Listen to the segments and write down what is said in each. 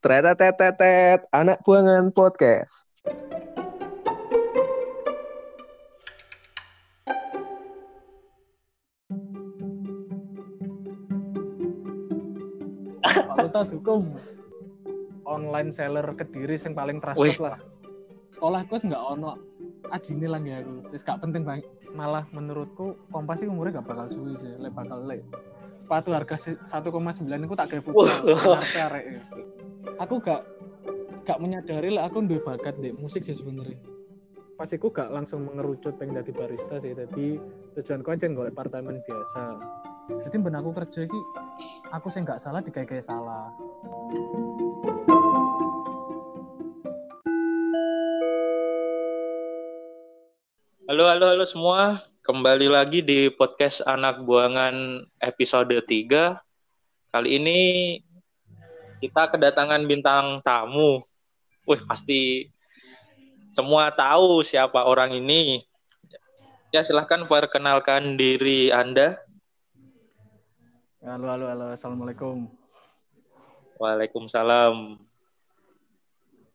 Tretetetetet, anak buangan podcast. Fakultas Hukum online seller Kediri yang paling trusted Wih. lah. Sekolahku nggak ono ajine lah ya aku. Wis gak penting banget. Malah menurutku Kompas sih umurnya gak bakal suwi sih, le bakal le. Sepatu harga si- 1,9 itu tak kayak futsal. Aku gak gak menyadari lah aku duwe bakat di musik sih sebenarnya. Pas iku gak langsung mengerucut pengen jadi barista sih. Jadi tujuan konten golek apartemen biasa. Jadi ben aku kerja iki aku sih nggak salah dikayak kayak salah. Halo, halo, halo semua. Kembali lagi di podcast Anak Buangan episode 3. Kali ini kita kedatangan bintang tamu. Wih, pasti semua tahu siapa orang ini. Ya, silahkan perkenalkan diri Anda. Halo, halo, halo. Assalamualaikum. Waalaikumsalam.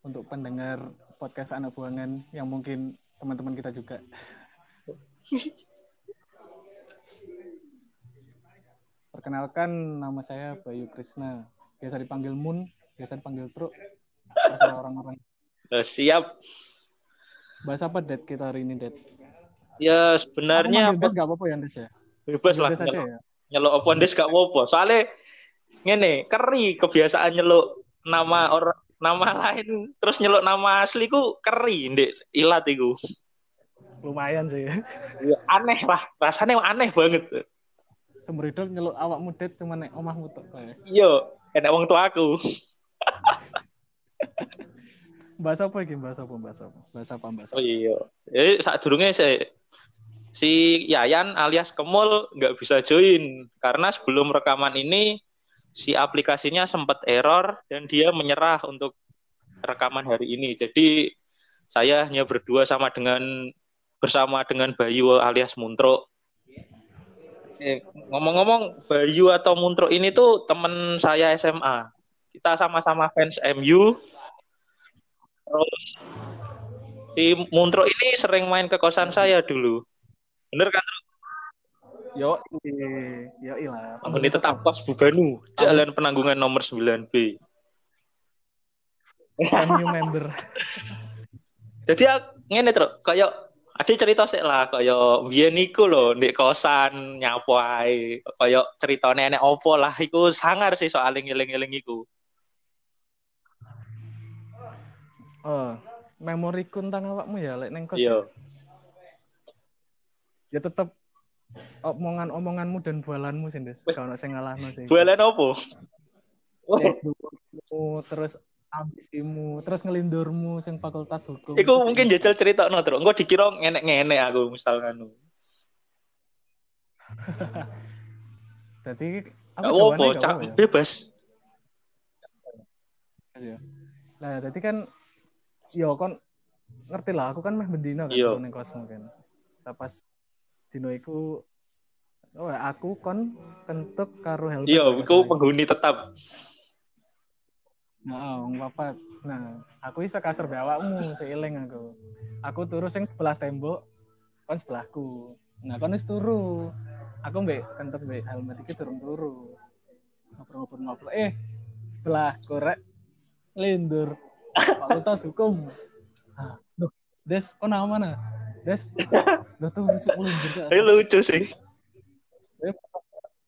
Untuk pendengar podcast anak buangan yang mungkin teman-teman kita juga. Perkenalkan, nama saya Bayu Krisna. Biasa dipanggil Moon, biasa dipanggil Truk. Terserah orang-orang. Eh, siap. Bahasa apa, Det, kita hari ini, Det? Ya, sebenarnya Des gak apa-apa ya, Des ya? bebas lah. Des aja ya? nyeluk apa ndes gak apa-apa. Soalnya ngene, keri kebiasaan nyeluk nama orang nama lain terus nyeluk nama asli ku keri ndek ilat iku. Lumayan sih. Ya, aneh lah, rasanya aneh banget. Semberidol nyeluk awakmu, Det, cuma nek omahmu tok. kayak. Iya, enak wong tua aku. Bahasa apa iki? Bahasa apa? Bahasa apa? Bahasa apa? Bahasa Oh iya. Jadi saat durungnya si, si Yayan alias Kemul nggak bisa join karena sebelum rekaman ini si aplikasinya sempat error dan dia menyerah untuk rekaman hari ini. Jadi saya hanya berdua sama dengan bersama dengan Bayu alias Muntro. Eh, Ngomong-ngomong Bayu atau Muntro ini tuh temen saya SMA. Kita sama-sama fans MU. Terus si Muntro ini sering main ke kosan saya dulu. Bener kan? Yo, yo lah. Penghuni tetap kos Bubanu, Jalan Penanggungan nomor 9B. MU member. Jadi ngene truk, kayak ada cerita sih lah kayak biyen iku lho ndek kosan nyapu ae. Kayak ceritane enek opo lah iku sangar sih soal ngeling-eling iku. Oh, memoriku tentang awakmu ya, lek neng kos. Iya. Ya tetep omongan-omonganmu dan bualanmu sih, Des. Kalau sing ngalahno sih. Bualan opo? Oh, Yes, dulu, terus ambisimu, terus ngelindurmu sing fakultas hukum. iku Terus mungkin jajal cerita no truk. Engko dikira ngenek-ngene aku misalkan. Jadi aku Gak jawabannya opo, gak cak ya. bebas. Ya. Nah, jadi kan yo kon ngerti lah, aku kan meh bendino kan Iya. turun ning kan. Nah, pas dino iku Oh, aku kon kentuk karo helmet. Iya, iku Mas. penghuni tetap. Nah, wong papat. Nah, aku iso kasar be awakmu, seiling aku. Aku turu sing sebelah tembok, kon sebelahku. Nah, kon wis turu. Aku mbek kentuk mbek helmet iki turun turu. Ngobrol-ngobrol-ngobrol. Eh, sebelah korek lindur. Fakultas hukum. Ah, duh, Des, kok nama mana? Des, udah tuh lucu lindur. Kak. Ini lucu sih.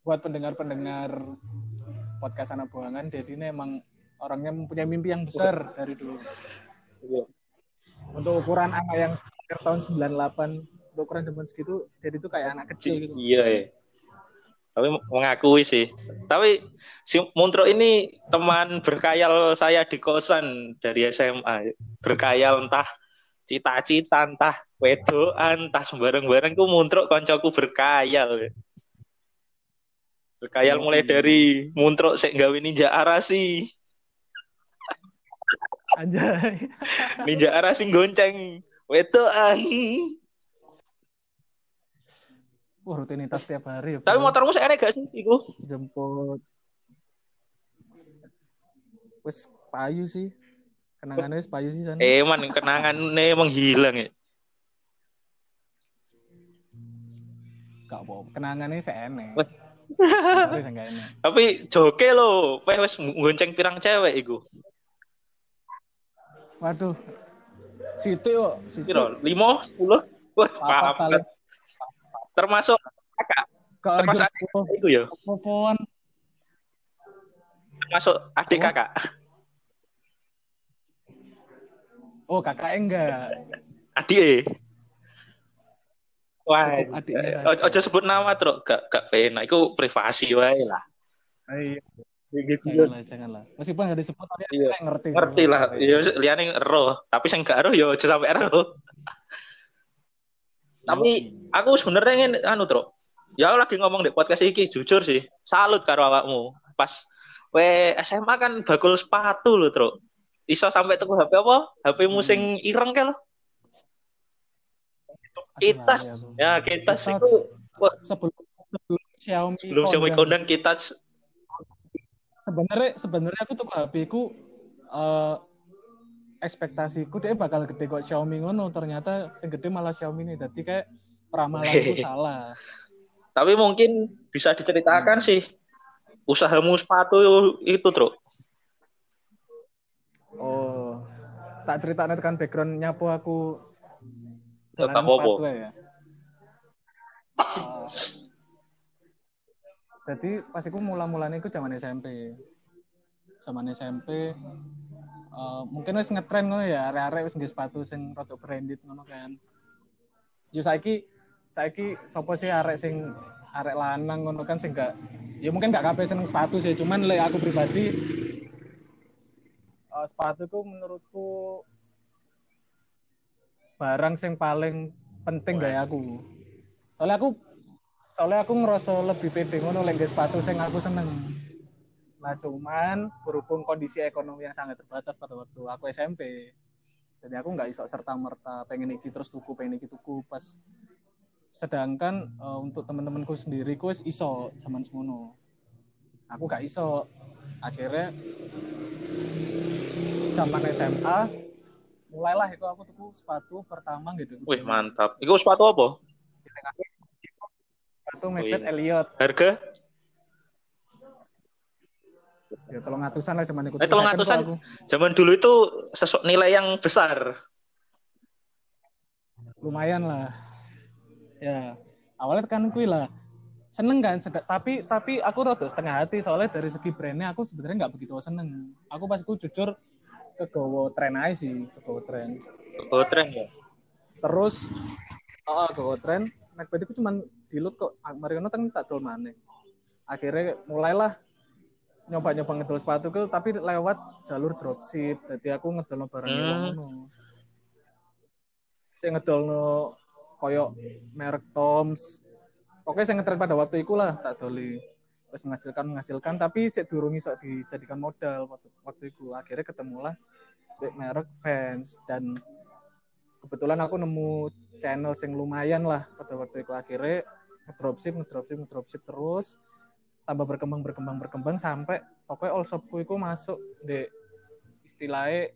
buat pendengar-pendengar podcast anak buangan, Dedi ini emang orangnya mempunyai mimpi yang besar dari dulu. Iya. Untuk ukuran anak yang tahun 98, untuk ukuran zaman segitu, Dedi itu kayak anak kecil gitu. Iya, ya. Tapi mengakui sih. Tapi si Muntro ini teman berkayal saya di kosan dari SMA. Berkayal entah cita-cita, entah wedoan, entah sembarang-barang ku Muntro koncoku berkayal. Berkayal mulai dari Muntro sik gawe ninja arasi. Anjay. Ninja arasi gonceng wedoan. Wah, rutinitas tiap hari. ya, Tapi bro. motormu sik enek gak sih iku? jemput. Wes payu sih. Kenangannya wis payu sih sana. Eman kenangannya menghilang ya. Gak apa. Kenangannya seenek. Enak. Tapi joke lo, wis gonceng pirang cewek iku. Waduh. Situ yuk, situ. 5, 10? Wah, kali. papat. Termasuk kakak, termasuk adik sepuluh. iku ya. Popoan. Termasuk adik Apa? kakak. Oh, kakak enggak. Adik e. Wah, eh, ojo sebut nama terus gak gak pena. Iku privasi wae lah. Iya. Gitu. Janganlah, janganlah. Meskipun nggak disebut, tapi Iya. ngerti. sih. Ngerti lah. Ya liyane roh, tapi sing gak roh ya aja sampe roh. Tapi aku sebenarnya ingin anu Tro. Ya lagi ngomong di podcast iki jujur sih. Salut karo awakmu. Pas we SMA kan bakul sepatu lho, Tro. Iso sampai tuku HP apa? HP mu sing ireng ke lo. Aku. Ya, itu wah, sebelum sebelum Xiaomi belum Xiaomi kondang. kitas sebenarnya sebenarnya aku tuh HP ku eh ekspektasiku dia bakal gede kok Xiaomi ngono. Ternyata sing gede malah Xiaomi nih jadi kayak peramalanku salah. Tapi mungkin bisa diceritakan sih usahamu sepatu itu, Tro. oh tak cerita kan background nyapu aku apa? sepatu ya Eh, jadi pas aku mula-mulanya aku zaman SMP zaman SMP eh, mungkin wis ngetren ngono ya arek-arek wis sepatu sing rada branded ngono kan. Yo saiki saiki sapa sih arek sing arek lanang ngono kan sing gak ya mungkin gak kabeh seneng sepatu sih cuman lek aku pribadi eh, sepatu ku menurutku barang sing paling penting gaya aku. Soalnya aku soalnya aku ngerasa lebih pede ngono lek nggae sepatu sing aku seneng. Nah cuman berhubung kondisi ekonomi yang sangat terbatas pada waktu aku SMP jadi aku nggak iso serta merta pengen iki terus tuku pengen iki tuku pas. Sedangkan eh, untuk teman-temanku sendiri ku iso zaman semono. Aku gak iso. Akhirnya zaman SMA mulailah itu aku tuku sepatu pertama gitu. Wih, mantap. Iku sepatu apa? Sepatu Macbeth iya. Elliot Harga? ya tolong atusan lah zaman ikut Eh, telung atusan? Zaman dulu itu sesuatu nilai yang besar. lumayan lah ya awalnya kan kui lah seneng kan tapi tapi aku rada setengah hati soalnya dari segi brandnya aku sebenarnya nggak begitu seneng aku pas aku jujur kegowo tren aja sih kegowo tren Oh, tren ya. terus oh kegowo tren Macbeth itu cuman dilut kok. Mari ngono kan tak dol maneh. Akhirnya mulailah nyoba-nyoba ngedol sepatu ke tapi lewat jalur dropship. Jadi aku ngedol barang Hmm. ngono. Saya ngedol koyo merek Toms. Pokoknya saya ngetren pada waktu itu lah tak doli. Terus menghasilkan menghasilkan tapi saya durung iso dijadikan modal waktu, waktu itu akhirnya ketemulah merek Vans dan kebetulan aku nemu channel yang lumayan lah pada waktu itu akhirnya ngedropship ngedropship ngedropship terus tambah berkembang berkembang berkembang sampai pokoknya all shopku itu masuk di istilahnya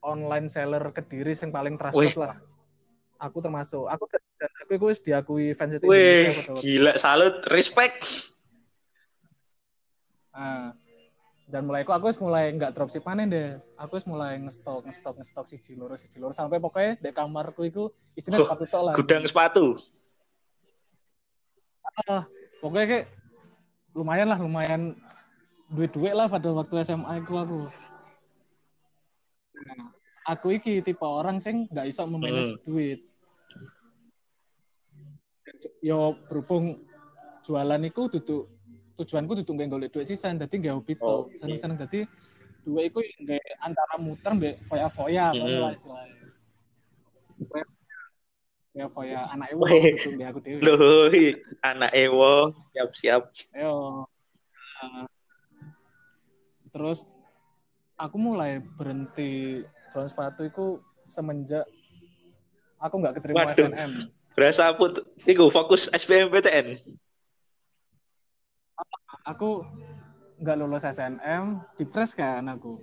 online seller kediri yang paling trusted Wih. lah aku termasuk aku dan aku itu diakui fans itu Wih, gila, salut, respect. Nah, dan mulai aku aku mulai nggak dropship mana deh. Aku mulai ngestok, ngestok, ngestok si loro, si loro sampai pokoknya di kamarku itu isinya Oh, sepatu tok lah. Gudang sepatu. Ah, pokoknya kayak lumayan lah, lumayan duit-duit lah pada waktu SMA aku aku. Nah, aku iki tipe orang sing nggak iso memanage Hmm. duit. Yo berhubung jualan iku duduk tujuanku duduk nggak golek duit sisan, dadi nggak hobi Oh, to. Seneng-seneng dadi duit iku nggak antara muter mbek foya-foya apa Hmm. lah istilahnya. Foya-foya anak ewo mbek aku dhewe. Loh, hi, anak Ewo, siap-siap. Ayo. Nah, terus aku mulai berhenti jualan sepatu itu semenjak aku nggak keterima Waduh. SNM. Berasa put, iku fokus SBMPTN. Aku nggak lulus SNM, dipres kan aku.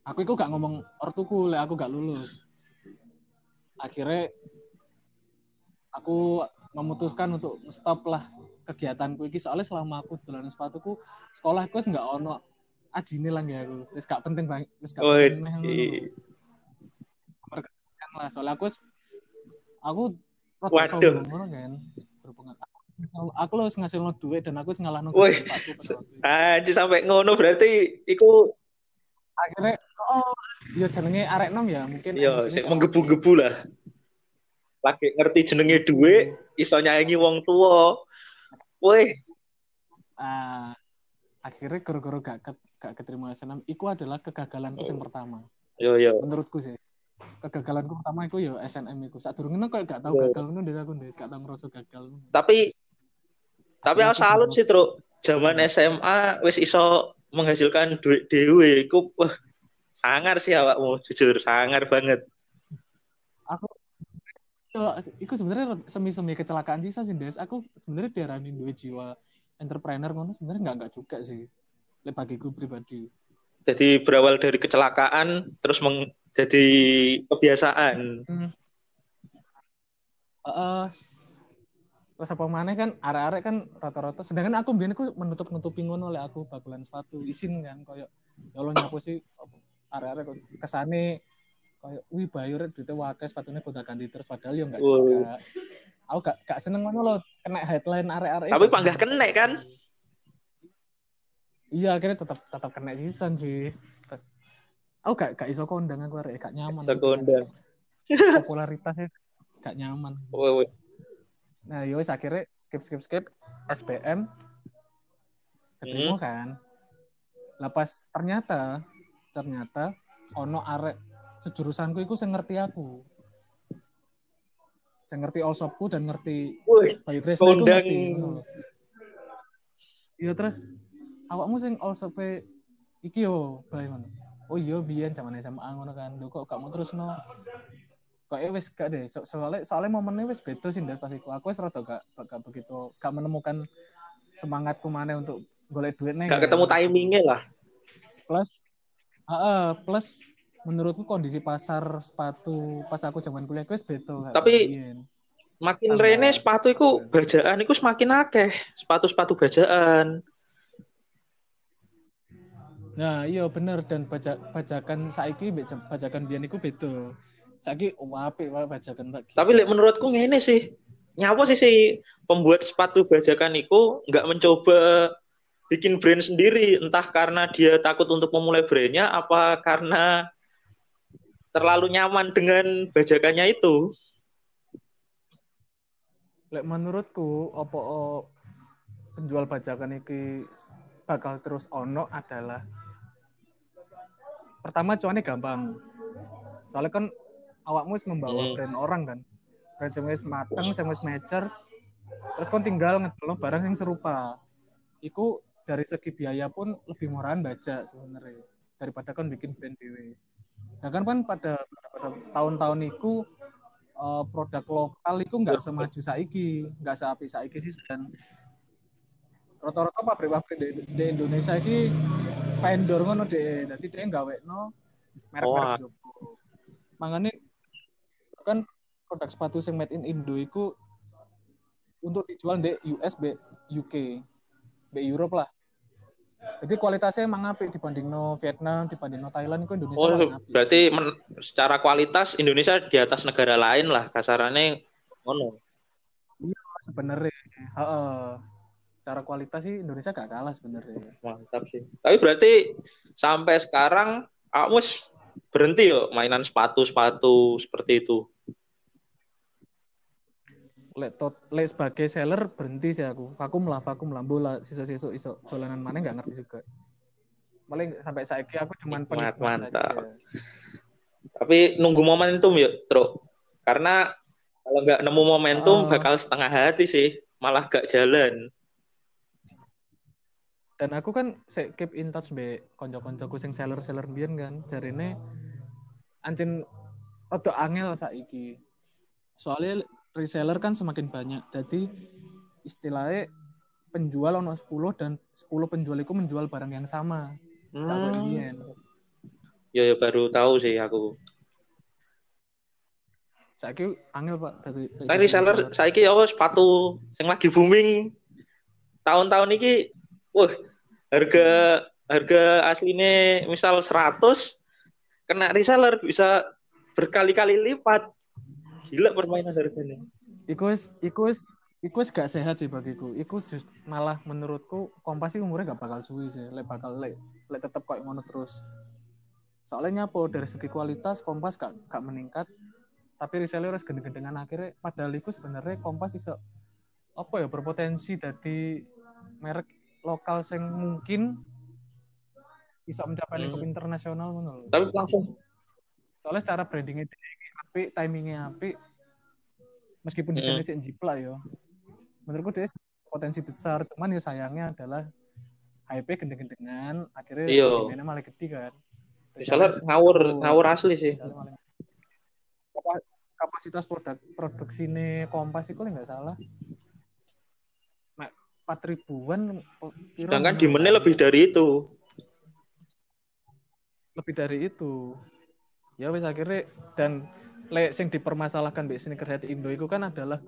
aku itu gak ngomong ortuku lek aku gak lulus akhirnya aku memutuskan untuk stop lah kegiatanku ini soalnya selama aku dolan sepatuku sekolah aku nggak ono ajine lah ya aku wis gak penting banget wis gak penting. Wih, Berkepentingan lah soalnya aku aku Waduh. kan berhubungan aku lo ngasih lo duit dan aku waktu itu. Anjir sampai ngono berarti iku akhirnya oh ya jenenge arek nom ya mungkin ya sing sama- menggebu-gebu lah. Lagi ngerti jenenge duwe, iso nyaingi wong tua. Wih, Ah, akhirnya gara-gara gak, ket- gak keterima SNM itu adalah kegagalanku yang Oh. pertama yo yo. menurutku sih kegagalanku pertama itu ya SNM itu saat durungnya kok gak tahu Oh. gagal itu deh aku deh gak tahu ngerasa gagal Tapi tapi Aku aku salut sih, Truk. Zaman SMA wis iso menghasilkan duit dhewe. Iku wah sangar sih awakmu, jujur sangar banget. Itu sebenarnya semi-semi kecelakaan sih sih Des. Aku sebenarnya diarahin dua jiwa entrepreneur ngono sebenarnya nggak nggak juga sih. Lek bagiku pribadi. Jadi berawal dari kecelakaan terus meng- jadi kebiasaan. Eh, terus apa mana kan arek-arek kan rata-rata sedangkan aku biar aku menutup nutupi ngono oleh aku bakulan sepatu isin kan koyo ya Allah nyapu sih. Arek-arek kesane koyo wih bayar duitnya wakil sepatunya gonta ganti terus padahal ya enggak juga aku gak gak seneng ngono loh kena headline arek-arek Tapi gak panggah kena kan? iya akhirnya tetap tetap kena season sih aku gak gak iso kondang aku arek gak nyaman Iso kondang. popularitasnya gak nyaman. Nah, yowes akhirnya skip skip skip SBM keterima kan. Lepas ternyata ternyata ono arek sejurusanku itu sing ngerti aku. Sing ngerti Allshopku dan ngerti Bayu Kresna itu ngerti. Iya terus awakmu sing Allshop iki yo Bayu ngono. Oh iya biyen zaman SMA ngono kan. Lho kok gak mau terus no. Kok wis gak deh. So- soalnya soalnya momennya wis beda sih dari pas iku. Aku wis rada gak, gak begitu gak menemukan semangatku mana untuk golek duit nih. gak ketemu timingnya lah. Plus Heeh, plus menurutku kondisi pasar sepatu pas aku zaman kuliah wis beda. Tapi-. Makin Tambah. rene sepatu iku bajaan iku semakin akeh. Sepatu-sepatu bajaan. Nah, iya bener dan bajak bajakan saiki bajakan biyen iku beda. Saiki oh, apik wae bajakan Mbak. Tapi lek menurutku ngene sih. Nyapa sih si pembuat sepatu bajakan iku nggak mencoba bikin brand sendiri, entah karena dia takut untuk memulai brandnya, apa karena terlalu nyaman dengan bajakannya itu. Lek menurutku opo o- penjual bajakan iki bakal terus ono adalah pertama cuannya gampang. Soalnya kan awakmu wis membawa Hmm. brand orang kan. Brand sing wis mateng, sing wis mature. Terus kon tinggal ngedol barang yang serupa. Iku dari segi biaya pun lebih murahan baja sebenarnya daripada kon bikin brand dewe. Nah kan kan pada, pada tahun-tahun itu eh, produk lokal itu nggak semaju saiki, nggak seapi saiki sih dan rata-rata pabrik-pabrik di, di Indonesia ini vendor ngono deh, jadi dia nggak no merek-merek Joko. Makanya kan produk sepatu yang made in Indo itu untuk dijual di US, B, UK, B Europe lah. Jadi kualitasnya emang apik dibanding no Vietnam, dibanding no Thailand itu Indonesia Oh, berarti men- secara kualitas Indonesia di atas negara lain lah kasarannya ngono. sebenarnya heeh. Cara kualitas sih Indonesia gak kalah sebenarnya. Mantap sih. Tapi berarti sampai sekarang kamu wis berhenti yo mainan sepatu-sepatu seperti itu. Lek tot, lek sebagai seller berhenti sih aku. Vakum lah, vakum lah. Bola sisa-sisa iso dolanan mana nggak ngerti juga. Paling sampai saiki aku cuman Nikmat, penikmat mantap. saja. Tapi nunggu momentum yuk, Truk. Karena kalau nggak nemu momentum Oh. bakal setengah hati sih, malah gak jalan. Dan aku kan se keep in touch be konco-koncoku sing seller-seller biyen kan. Jarine ancen rada angel saiki. Soalnya reseller kan semakin banyak. Jadi istilahnya penjual ono 10 dan 10 penjual itu menjual barang yang sama. Hmm, Ya, ya baru tahu sih aku. Saiki angel Pak dadi Nah, reseller saiki ya sepatu sing lagi booming tahun-tahun iki wah harga harga aslinya misal 100 kena reseller bisa berkali-kali lipat. Gila permainan harganya. Iku wis iku wis iku wis gak sehat sih bagiku. Iku just malah menurutku Kompas sih umurnya gak bakal suwi sih. Lek bakal lek lek tetep kayak ngono terus. Soalnya nyapo dari segi kualitas Kompas gak gak meningkat. Tapi reseller harus gendeng-gendengan akhirnya padahal iku sebenarnya Kompas iso apa ya berpotensi dari merek lokal sing mungkin bisa mencapai lingkup Hmm. internasional ngono lho. Tapi langsung Soalnya secara brandingnya api, timingnya api, meskipun Hmm. desainnya sih jiplak ya. Menurutku dia potensi besar, cuman ya sayangnya adalah hype gendeng-gendengan, akhirnya Iya. demandnya malah gede kan. reseller ngawur ngawur asli sih. Malah- Kapasitas produk produksi ini Kompas itu nggak salah. 4 ribuan. Sedangkan ngono. demandnya lebih dari itu. lebih dari itu ya wes akhirnya dan lek sing dipermasalahkan mbek sneakerhead Indo itu kan adalah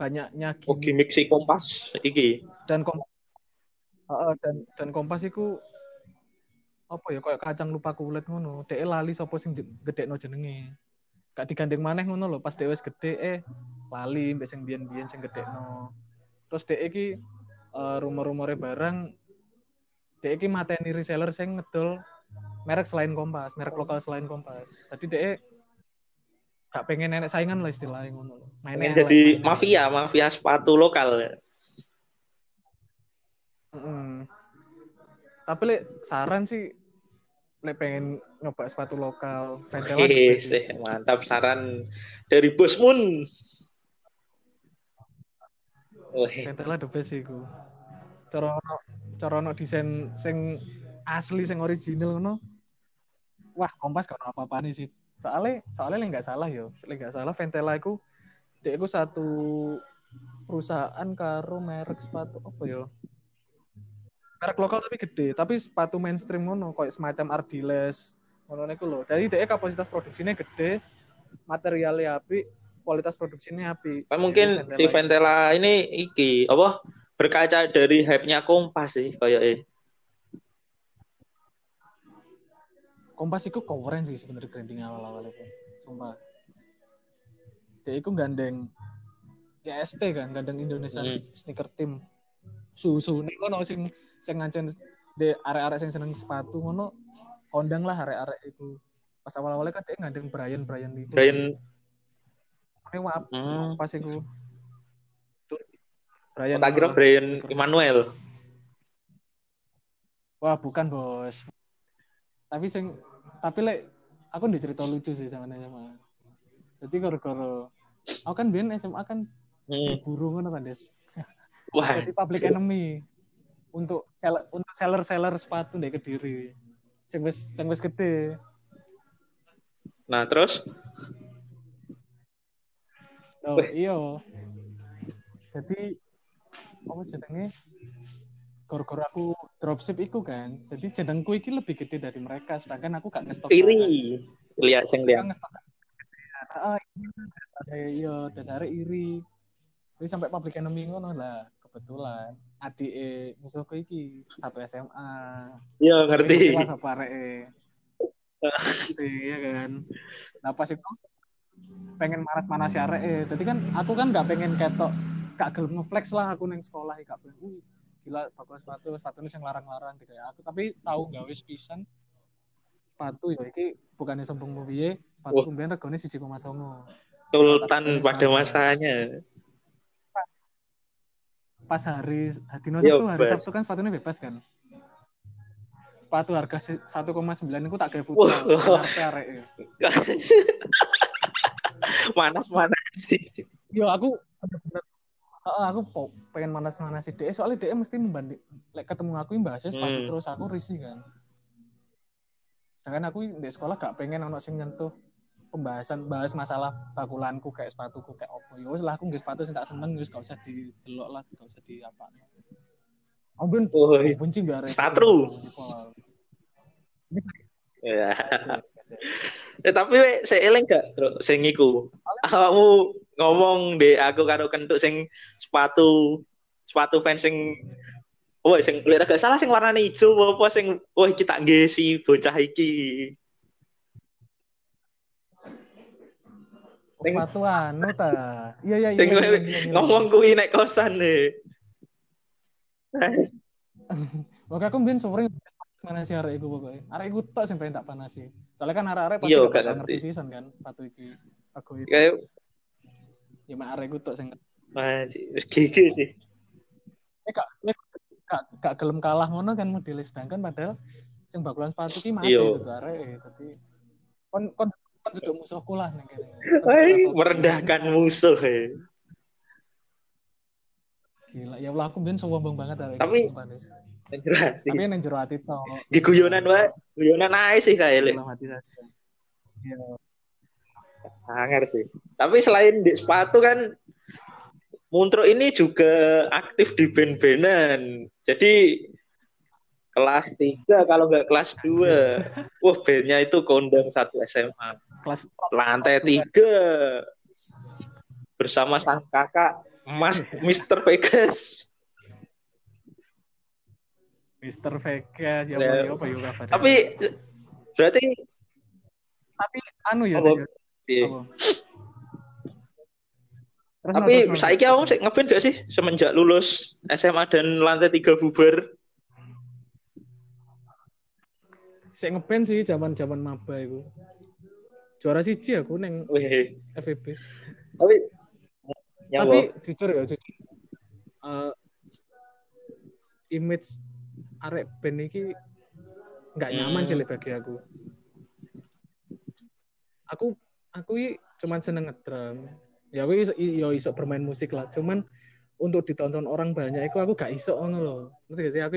banyaknya Oh, gimmick gimmick si kompas iki. dan kom Heeh, dan dan kompas itu apa ya kayak kacang lupa kulit ngono dhek lali sapa sing gedekno jenenge gak digandeng maneh ngono lho pas dhek wis gede eh lali mbek sing biyen-biyen sing gedekno terus dhek iki eh, rumor-rumore barang dhek iki mateni reseller sing ngedol merek selain Kompas, merek lokal selain Kompas. Tadi dhek gak pengen nenek saingan lah istilahnya ngono. Pengen elek, jadi mainnya mafia, mafia sepatu lokal. Mm-mm. Tapi lek saran sih lek pengen nyoba sepatu lokal sih, mantap saran dari Bos Mun. Ventela the best sih ku. Cara ono cara desain sing asli sing original ngono. Wah, Kompas gak apa-apa nih sih. Soalnya soalnya nggak salah yo, nggak salah Ventela iku dia iku satu perusahaan karo merek sepatu apa yo? Merek lokal tapi gede, tapi sepatu mainstream ngono, kayak semacam Ardiles, ngono niku lho. Jadi dia kapasitas produksinya gede, materialnya api, kualitas produksinya api. mungkin iku. Ventela ini iki apa berkaca dari hype-nya kompas sih kayak eh. Kompas itu keren sih sebenarnya branding awal-awal itu. Sumpah. Dia itu gandeng GST kan, gandeng Indonesia Hmm. sneaker team. Susu nih kono sing sing ngancen de arek-arek sing seneng sepatu ngono kondang lah arek-arek itu. Pas awal-awalnya kan dia gandeng Brian Brian itu. Brian Ini wap hmm, pas itu. Tuh, Brian. tak kira ngono. Brian. Emmanuel. Wah, bukan, Bos. Tapi sing tapi lek aku ndek cerita lucu sih sama nanya sama. Jadi gara-gara aku kan biyen SMA kan Hmm. ngono kan, Des. Wah, Jadi public enemy untuk seller untuk seller-seller sepatu ndek Kediri. Sing wis sing wis gede. nah terus Oh, iya. Jadi apa jenenge? Gara-gara aku dropship iku kan. Jadi jenengku iki lebih gede dari mereka sedangkan aku gak ngestok. iri. Lihat sing lihat. Ngestok. Ah, iya, dasare iya, dasare iri. Jadi sampai public enemy ngono lah, kebetulan. Adik musuhku iki satu SMA. Iya, ngerti. Apa areke. Iya kan. Nah pas itu pengen manas-manas arek eh. Jadi kan aku kan nggak pengen ketok gak gelem ngeflex lah aku neng sekolah gak pengen "Wih, gila bagus sepatu sepatu ini yang larang-larang gitu ya aku tapi tahu gawe pisan sepatu ya iki bukannya sombong piye sepatu Wah. kumbian regane 1,9 Sultan pada masanya. pas hari dino Iya, Sabtu hari. Sabtu kan sepatunya bebas kan sepatu harga si- 1,9 itu tak kayak futsal e. Manas-manas sih. Yo aku bener-bener Heeh, aku pengen manas-manasi DE soalnya DE mesti membanding lek ketemu aku yang bahasnya sepatu Hmm. terus aku risih kan. Sedangkan aku di sekolah gak pengen ono sing nyentuh pembahasan bahas masalah bakulanku kayak sepatuku kayak opo. Ya wis lah aku nggih sepatu sing tak seneng wis gak usah didelok lah, gak usah di apa. Aku ben Oh, benci biar Satru. Ya. Eh, tapi saya eling gak terus sing iku. Awakmu ngomong deh aku karo kentuk sing sepatu sepatu fans sing Wah, sing lek gak salah sing warnane ijo apa sing wah kita nggih si bocah iki. Sing- Sepatu anu ta. Iya iya iya. Iya, iya, iya, ngomong kuwi nek kosan deh. Oke aku mbien sering mana sih arek iku pokoknya. Arek iku tok sing pengen tak panasi. Soalnya kan arek-arek pasti Iya, gak ngerti. season kan sepatu iki. Aku iki. Ya mak arek iku tok sing Wah, gigi sih. eh gak eh, gak gak gelem kalah ngono kan model sedangkan padahal sing bakulan sepatu ki masih Iya. itu tuh arek eh. Dadi kon kon kon duduk musuhku lah ning kene. Hai, merendahkan musuh. eh. Gila, ya Allah aku mbien sombong banget arek. Tapi-. Yang tapi nang jero ati. Di guyonan wae, guyonan ae sih kayak lek. Dalam hati saja. Iya. Sangar sih. Tapi selain di sepatu kan Muntro ini juga aktif di band-bandan. Jadi kelas 3 kalau nggak kelas 2. Wah, bandnya itu kondang satu SMA. Kelas Lantai 3 bersama sang kakak Mas Mr. Vegas. Mr. Vegas ya Ya. apa ya apa ya kabar. Tapi berarti tapi anu ya. Apa? Ya. iya. Tapi saiki kamu no. sih ngeband gak sih semenjak lulus SMA dan lantai 3 bubar? Sik ngeband sih zaman-zaman maba iku. Juara siji aku neng Wih, FEB. tapi ya Tapi Allah. jujur ya jujur. Eh, image arek band iki nggak nyaman Hmm. sih bagi aku. Aku aku i cuman seneng ngedrum. Ya aku iso, yo iso bermain musik lah. Cuman untuk ditonton orang banyak itu aku gak iso ngono loh. Ngerti gak sih? Aku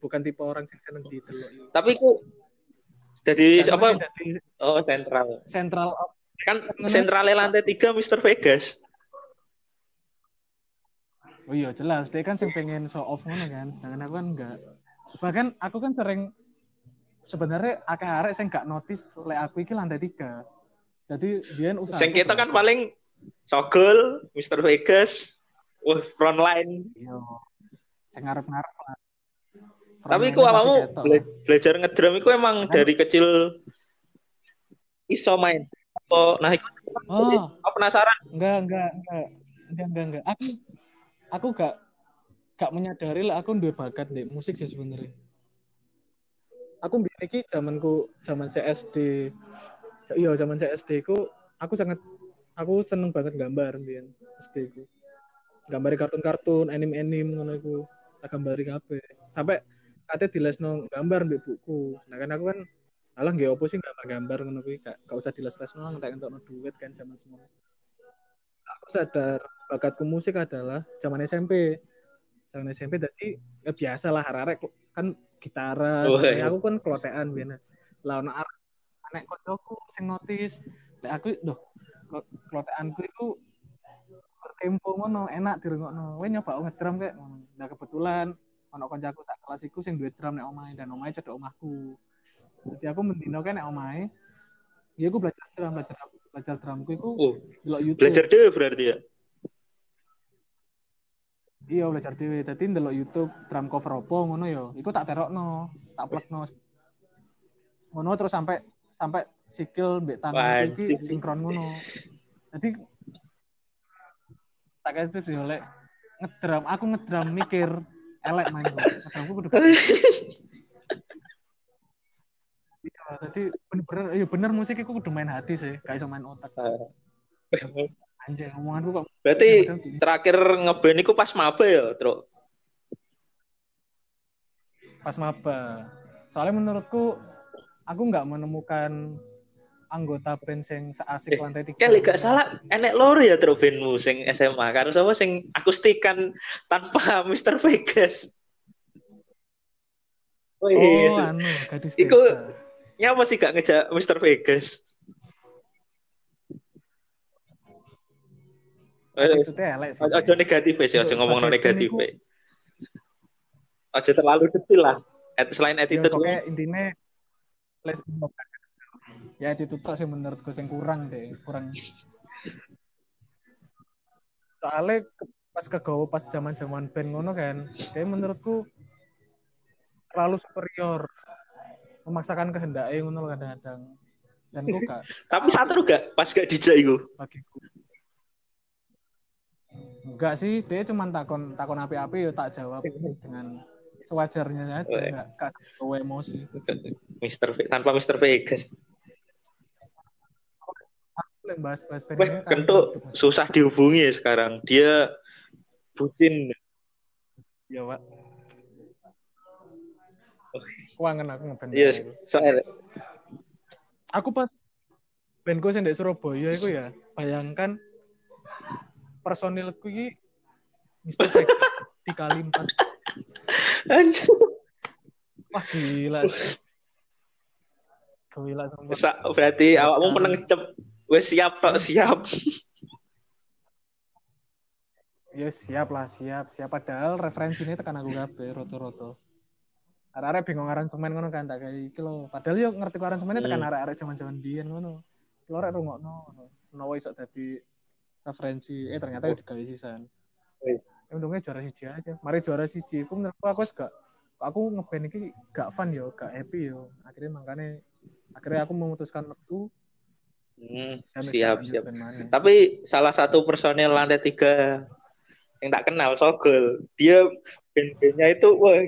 bukan tipe orang yang seneng didelok. Tapi ku jadi Karena apa? sih dadi Oh, sentral. Central of Kan Mana? sentralnya lantai 3 Mr. Vegas. Oh iya jelas, dia kan sing pengen show off ngono kan, sedangkan aku kan enggak. Bahkan aku kan sering sebenarnya akeh arek sing gak notice oleh aku iki lantai tiga. Jadi dia usaha. Sing kita kan paling Sogol, Mr. Vegas, wah frontline. Iya. Sing ngarep-ngarep lah. Tapi ku ketok bela- belajar ngedrum iku emang Kan? dari kecil iso main. Oh, nah iku Oh, aku penasaran. enggak enggak enggak. Enggak enggak enggak. Aku aku gak gak menyadari lah aku duwe bakat di musik sih sebenarnya. Aku iki zamanku zaman CSD. Iya, zaman CSD ku aku sangat aku seneng banget gambar mbiyen SD ku. Gambari kartun-kartun, anime-anime ngono iku. Tak gambari kabeh. Sampai kate dilesno gambar mbek buku. Nah kan aku kan alah nggih opo sih gambar-gambar ngono kuwi gak, gak usah diles-lesno lah entek entukno duit kan zaman semua. Aku sadar bakatku musik adalah zaman SMP. Zaman SMP tadi ya biasa lah arek kan gitaran, Oh, iya. aku kan kelotean biyen. Lah ono anek koncoku sing notis. Lek aku doh keloteanku itu bertempo ngono, enak dirungokno. Kowe nyoba ngedrum kayak ngono. Nah kebetulan ono koncoku sak kelas iku sing duwe drum nek omahe dan omahe cedok omahku. Jadi aku mendino kan nek omahe ya aku belajar drum, belajar belajar drumku iku Oh, delok YouTube. belajar dhewe berarti ya. Iya belajar dhewe. Dadi ndelok YouTube drum cover opo ngono ya. Iku tak terokno, tak plekno. Ngono terus sampai sampai sikil mbek tangan iki sinkron ngono. Jadi tak kasih tips yo lek ngedrum, aku ngedrum mikir elek main gua. Ngedrumku kudu Iya, jadi bener-bener, iya bener musik iku kudu main hati sih, gak iso main otak. Anjing, omonganku kok Berarti bener-bener terakhir ngeband iku pas maba ya, Truk. pas maba. Soalnya menurutku aku nggak menemukan anggota band sing seasik Eh, lantai tiga. Kayak gak salah, enek loro ya Truk bandmu sing SMA. Karo sapa sing akustikan tanpa Mr. Vegas. Oh, Oh, iya. anu, gadis Iku- desa. Nyapa sih gak ngejak Mr. Vegas? Eh. Ojo negatif ya, sih, ojo ngomong negatif ya. Ojo terlalu detil lah. Et- Selain Ya, attitude pokoknya intinya les ya ditutup sih menurutku sing kurang deh kurang. Soalnya ke- pas kegawa pas zaman zaman band ngono kan kayak menurutku terlalu superior. Memaksakan kehendaknya ngono kadang-kadang. Dan gue gak Tapi satu gak pas gak dijak bagiku enggak sih dia cuma takon takon api-api ya tak jawab dengan sewajarnya aja Weh. enggak gak sampai emosi Mister V- tanpa Mister Vegas. Lek bahas-bahas band Wah, ini kan masih- susah dihubungi ya sekarang. Dia bucin. ya pak Kuangan aku ngeband Iya, itu. soalnya aku pas bandku di Surabaya itu ya bayangkan personilku ini Mr. Vegas dikali empat wah gila gila. Sa- berarti awakmu sekali. meneng cep. Wes siap tok, siap. ya siap lah siap siap padahal referensinya tekan aku kabeh roto-roto arek-arek bingung aransemen ngono kan tak kayak iki lho padahal yo ngerti ku aransemennya tekan Hmm. arek-arek zaman-zaman biyen ngono lho arek rungokno ngono menawa iso dadi referensi eh ternyata Oh. digawe sisan ya untungnya juara siji aja. Mari juara siji. Aku menurutku aku gak aku ngeband iki gak fun yo gak happy yo. Akhirnya makanya akhirnya aku memutuskan metu. Hmm, siap, siap. Tapi salah satu personel lantai tiga yang tak kenal Sogol, dia band-bandnya itu, wah,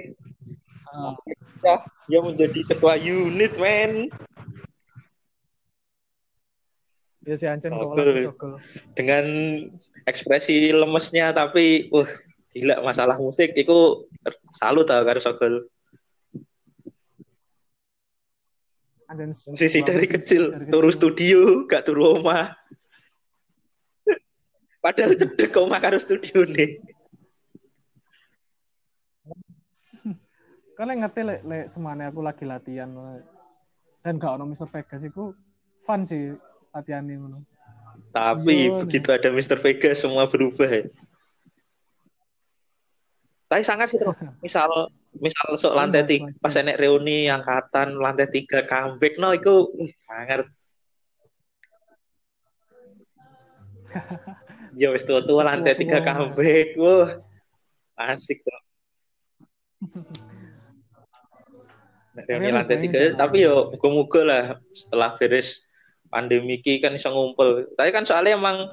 Ah, ya, dia menjadi ketua unit, men. Dia si Ancen Sogol Dengan ekspresi lemesnya, tapi, wah, gila masalah musik, itu salut tau karo. Ancen Musisi dari kecil, dari turu studio, gak turu omah. Padahal cedek omah karo studio nih. kan ngerti lek lek semane aku lagi latihan lek. dan gak ono Mr. Vegas iku fun sih latihan ngono. Tapi Iya, begitu ada Mr. Vegas semua berubah. ya. Tapi sangat sih misal misal sok lantai Mas, tiga pas enek reuni angkatan lantai tiga comeback no itu sangat. Ya wis tua tua lantai tiga comeback, wah asik tuh. Reuni lantai tiga, tapi yo muga-muga lah setelah beres pandemi ki kan bisa ngumpul. Tapi kan soalnya emang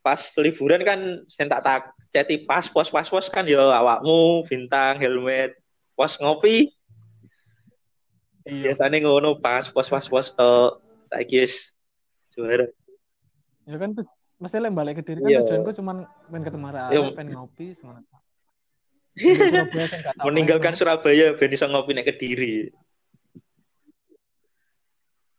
pas liburan kan saya tak tak ceti pas pos pas pos kan yo awakmu bintang helmet pos ngopi Iya. biasanya ngono pas pos pas pos to saya guys juara Ya kan tuh mesti balik ke diri kan Iya. tujuanku cuman main ketemu Iya. arek pengen ngopi tahu meninggalkan. Surabaya ben iso ngopi nek kediri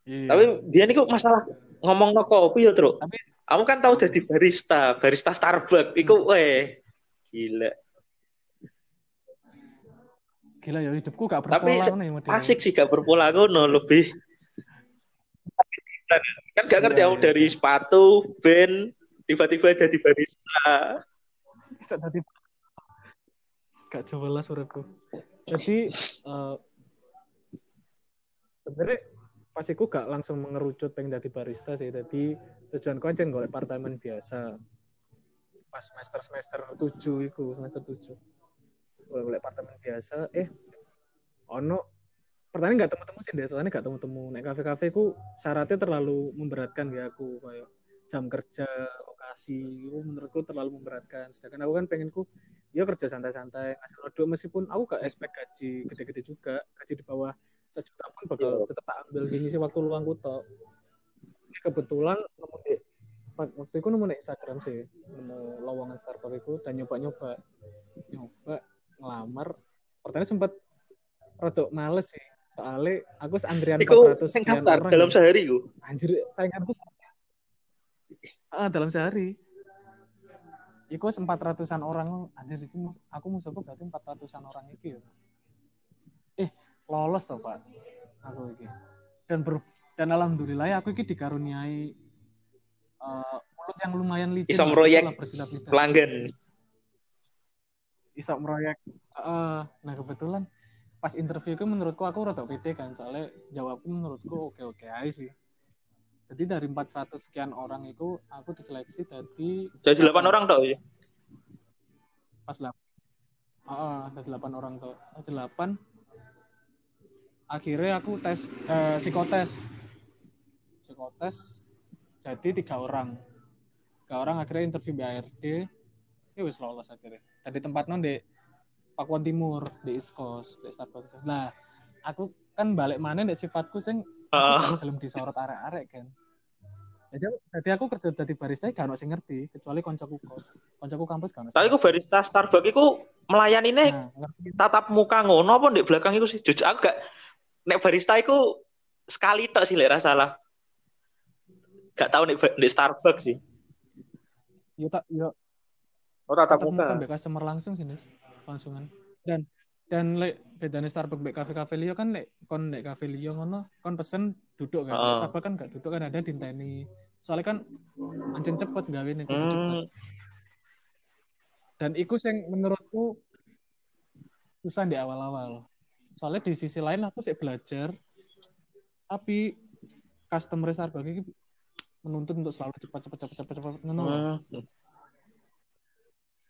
Iya. tapi dia nih kok masalah ngomong no kopi ya Tru? Tapi- kamu kan tahu jadi barista barista Starbucks. Iku weh gila. Gila ya hidupku gak berpola Tapi ngono ya asik sih gak berpola ngono lebih. Kan gak ngerti Iya, aku iya. dari sepatu band tiba-tiba jadi barista. Bisa tadi gak jelas uripku. Jadi eh sebenarnya pas iku gak langsung mengerucut pengen jadi barista sih. Jadi tujuanku aja golek apartemen biasa. Pas semester semester tujuh iku semester tujuh. Golek golek apartemen biasa. Eh ono pertanyaan gak temu-temu sih pertanyaan gak temu-temu. Naik kafe-kafe ku syaratnya terlalu memberatkan ya aku. Kayak jam kerja lokasi itu menurutku terlalu memberatkan. Sedangkan aku kan pengenku ya kerja santai-santai ngasih produk. Meskipun aku gak expect gaji gede-gede juga gaji di bawah sejuta pun bakal Iya. tetap tak ambil. Gini sih waktu luangku tok. Kebetulan nemu di waktu itu nemu di Instagram sih. Nemu lowongan Starbucks itu dan nyoba-nyoba. Nyoba ngelamar. Pertanyaan sempat rada males sih. Soalnya aku antrian Iku 400 sing sekian daftar orang dalam sehari ku? Anjir sainganku ah dalam sehari. Iku empat ratusan orang. Anjir iku mus- aku musuhku berarti empat ratusan orang iki ya. Eh, lolos toh, Pak. Aku iki. Dan ber, dan alhamdulillah ya aku iki dikaruniai eh, mulut yang lumayan licin. Iso lah, meroyek lah bersilat-litat. pelanggan Iso meroyek. Heeh. nah kebetulan pas interview itu menurutku aku rada pede kan soalnya jawabku menurutku oke oke aja sih jadi dari 400 sekian orang itu aku diseleksi dari Jadi delapan orang tau ya. pas lah ah ada delapan orang tuh ada delapan akhirnya aku tes eh, psikotes. Psikotes jadi tiga orang. Tiga orang akhirnya interview BARD ya wis lolos akhirnya. Dari tempat non di Pakuan Timur di East Coast di Starbucks. Nah aku kan balik mana di sifatku sing Heeh. belum disorot arek-arek kan. Jadi, jadi aku kerja dari barista gak ono sing ngerti kecuali koncoku kos. Koncoku kampus gak ono Tapi aku barista Starbucks iku melayaninya Nah, ngerti. tatap muka ngono apa di belakang iku sih. Jujur aku gak nek barista iku sekali tok sih lek ra salah. Gak tahu nek di Starbucks sih. Yo tak yo Oh tatap tatap muka muka. mbek customer langsung sih Nis. langsungan. Dan dan lek bedane Starbucks mbek kafe-kafe liyo kan lek kon nek kafe liyo ngono kon pesen duduk kan. Heeh. Starbucks kan gak duduk kan ada dinteni. Soalnya kan anjing cepet gawe nih cepet. Hmm, Dan iku sing menurutku susah di awal-awal. Soalnya di sisi lain aku sih belajar tapi customer Starbucks ini menuntut untuk selalu cepat cepat cepat cepat cepat hmm.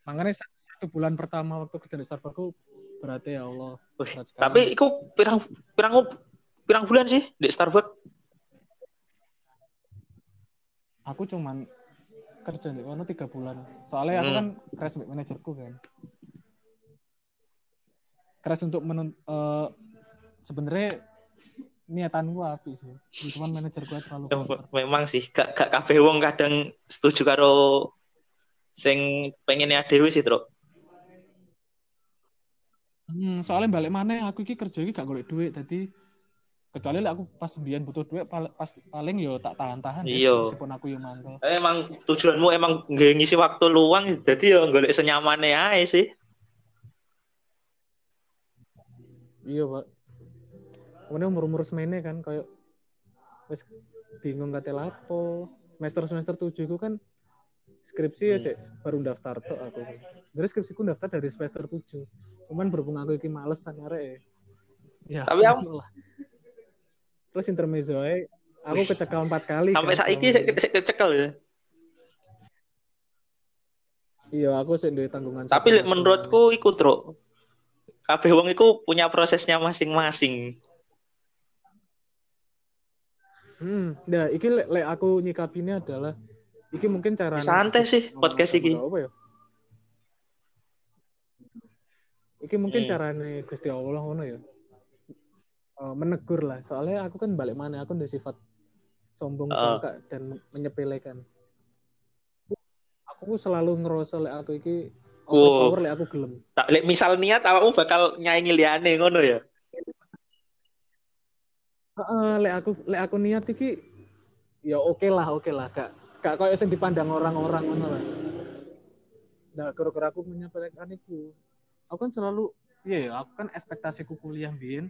Makanya sa- satu bulan pertama waktu kerja di Starbucks aku berarti ya Allah. Berat. Tapi iku pirang pirang pirang bulan sih di Starbucks. aku cuman kerja di kono tiga bulan. Soalnya aku Hmm. kan crash manajerku kan. Crash untuk menun eh, sebenarnya niatanku api sih. Cuman manajerku terlalu Ya, kotor. memang sih gak gak kabeh wong kadang setuju karo sing pengennya dhewe sih, Truk. Hmm, soalnya balik mana aku iki kerja iki gak golek duit tadi kecuali lek aku pas mbiyen butuh duit pal- pas paling yo tak tahan-tahan ya, Iya. meskipun aku yo mangkel. Eh, Emang tujuanmu emang ngisi waktu luang jadi ya golek senyamane ae sih. Iya, Pak. Kemudian umur-umur semene kan kayak wis bingung kate lapo. Semester-semester 7 itu kan skripsi ya sik, baru daftar tok aku. Sebenarnya skripsiku daftar dari semester 7. Cuman berhubung aku iki males sang arek. Ya. Tapi aku- lah. Terus intermezzo aku kecekel empat kali. Sampai kan, saiki selama sik sik kecekel ya. Iya, aku sih duwe tanggungan. Tapi menurutku iku, Truk. Kabeh wong iku punya prosesnya masing-masing. Hmm, nah iki lek, lek aku nyikapinya adalah iki mungkin cara Santai sih podcast iki. Apa ya? Iki mungkin Hmm. carane Gusti Allah ngono ya. Eh, menegur lah. Soalnya aku kan balik mana aku udah sifat sombong congkak dan men- menyepelekan. Aku selalu ngerasa lek aku iki Wow. overpower lek aku gelem. Tak lek misal niat awakmu bakal nyaingi liyane ngono ya. Heeh, lek aku lek aku niat iki ya oke lah, oke lah, gak gak koyo sing dipandang orang-orang ngono lah. Nah, gara-gara aku menyepelekan itu, aku kan selalu iya ya, aku kan ekspektasiku kuliah biyen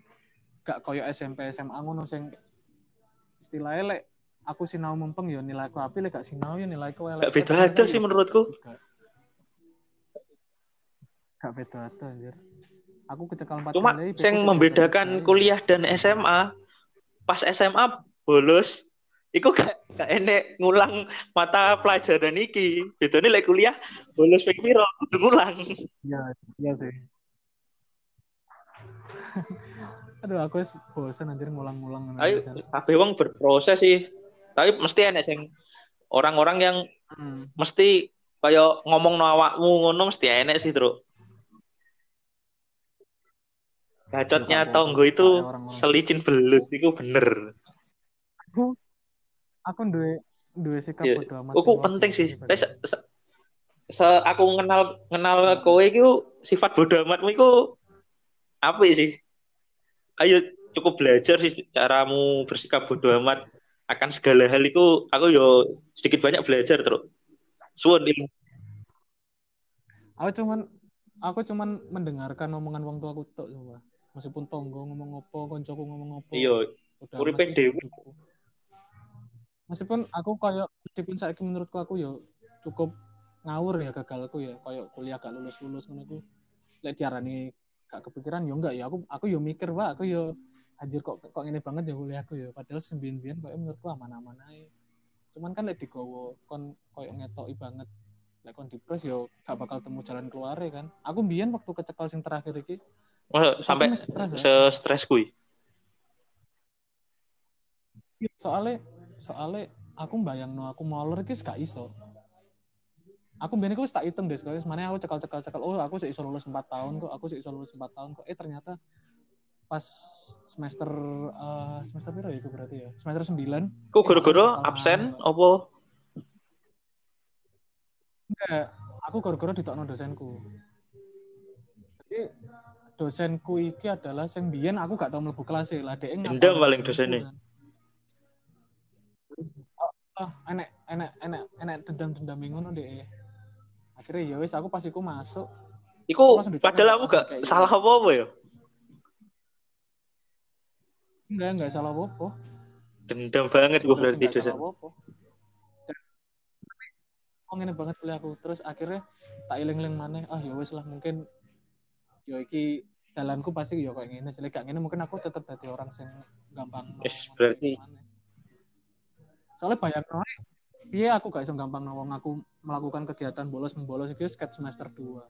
gak koyo SMP SMA ngono sing istilahnya lek aku sinau mumpeng ya nilaiku api lek gak sinau ya nilaiku elek. Gak beda ada sih menurutku. Gak, gak beda anjir. Aku kecekel empat Cuma kali, beku membedakan kuliah dan SMA, pas SMA bolos, iku gak, gak enek ngulang mata pelajaran iki. Bedane lek kuliah bolos ping piro kudu ngulang. Iya, iya sih. Aduh, aku wis bosen anjir ngulang-ngulang. Ayo kabeh wong berproses sih. Tapi mesti enek sing orang-orang yang Hmm. mesti kayak ngomong no awakmu ngono mesti enek sih, Truk. Gacotnya Ya, Kak, tonggo itu selicin belut itu bener. Aku aku duwe duwe sikap Iya. bodo amat. Aku penting sih. Tapi se, se- se- aku kenal kenal kowe iku sifat bodo amatmu iku apa sih? Ayo cukup belajar sih caramu bersikap bodo amat akan segala hal iku aku yo sedikit banyak belajar terus. Suwun ilmu. Aku cuman aku cuman mendengarkan omongan wong tua aku tok coba. Meskipun tonggo ngomong opo, koncoku ngomong opo. Iya, uripe dhewe. Meskipun aku kayak meskipun saiki menurutku aku ya cukup ngawur ya gagalku ya kayak kuliah gak lulus-lulus ngono ku lek diarani gak kepikiran yo enggak ya aku aku yo mikir Pak aku yo anjir kok kok ini banget ya kuliah aku ya padahal sembilan kok menurutku aman-aman aja cuman kan lek digowo kon koyo ngetoki banget lek kon dipres yo gak bakal temu jalan keluar kan aku mbiyen waktu kecekal sing terakhir iki Oh, sampai aku stres ya. se-stres kuwi. soalnya soalnya aku bayang no aku mau lulus gak iso aku biasanya aku tak hitung deh sekali mana aku cekal cekal cekal oh aku sih iso lulus 4 tahun kok aku sih iso lulus 4 tahun kok eh ternyata pas semester eh, semester berapa ya itu berarti ya semester 9 Ku goro-goro absen opo? enggak aku gara-gara ditokno dosenku jadi dosenku iki adalah sing biyen aku gak tau mlebu kelas e lah dhek Dendam paling dosennya. ah enek enek enek enek dendam-dendam ngono deh akhirnya ya wis aku pas iku masuk Iku padahal aku gak gitu. salah apa-apa ya. enggak enggak salah apa-apa Dendam banget gue berarti dosen. oh ngene banget kuliah aku terus akhirnya tak iling-iling maneh ah ya wis lah mungkin yo iki dalanku pasti yo kayak gini sih gak ngene mungkin aku tetap jadi orang sing gampang ngomong berarti- soalnya banyak orang iya aku gak iso gampang ngomong aku melakukan kegiatan bolos membolos itu sketch semester 2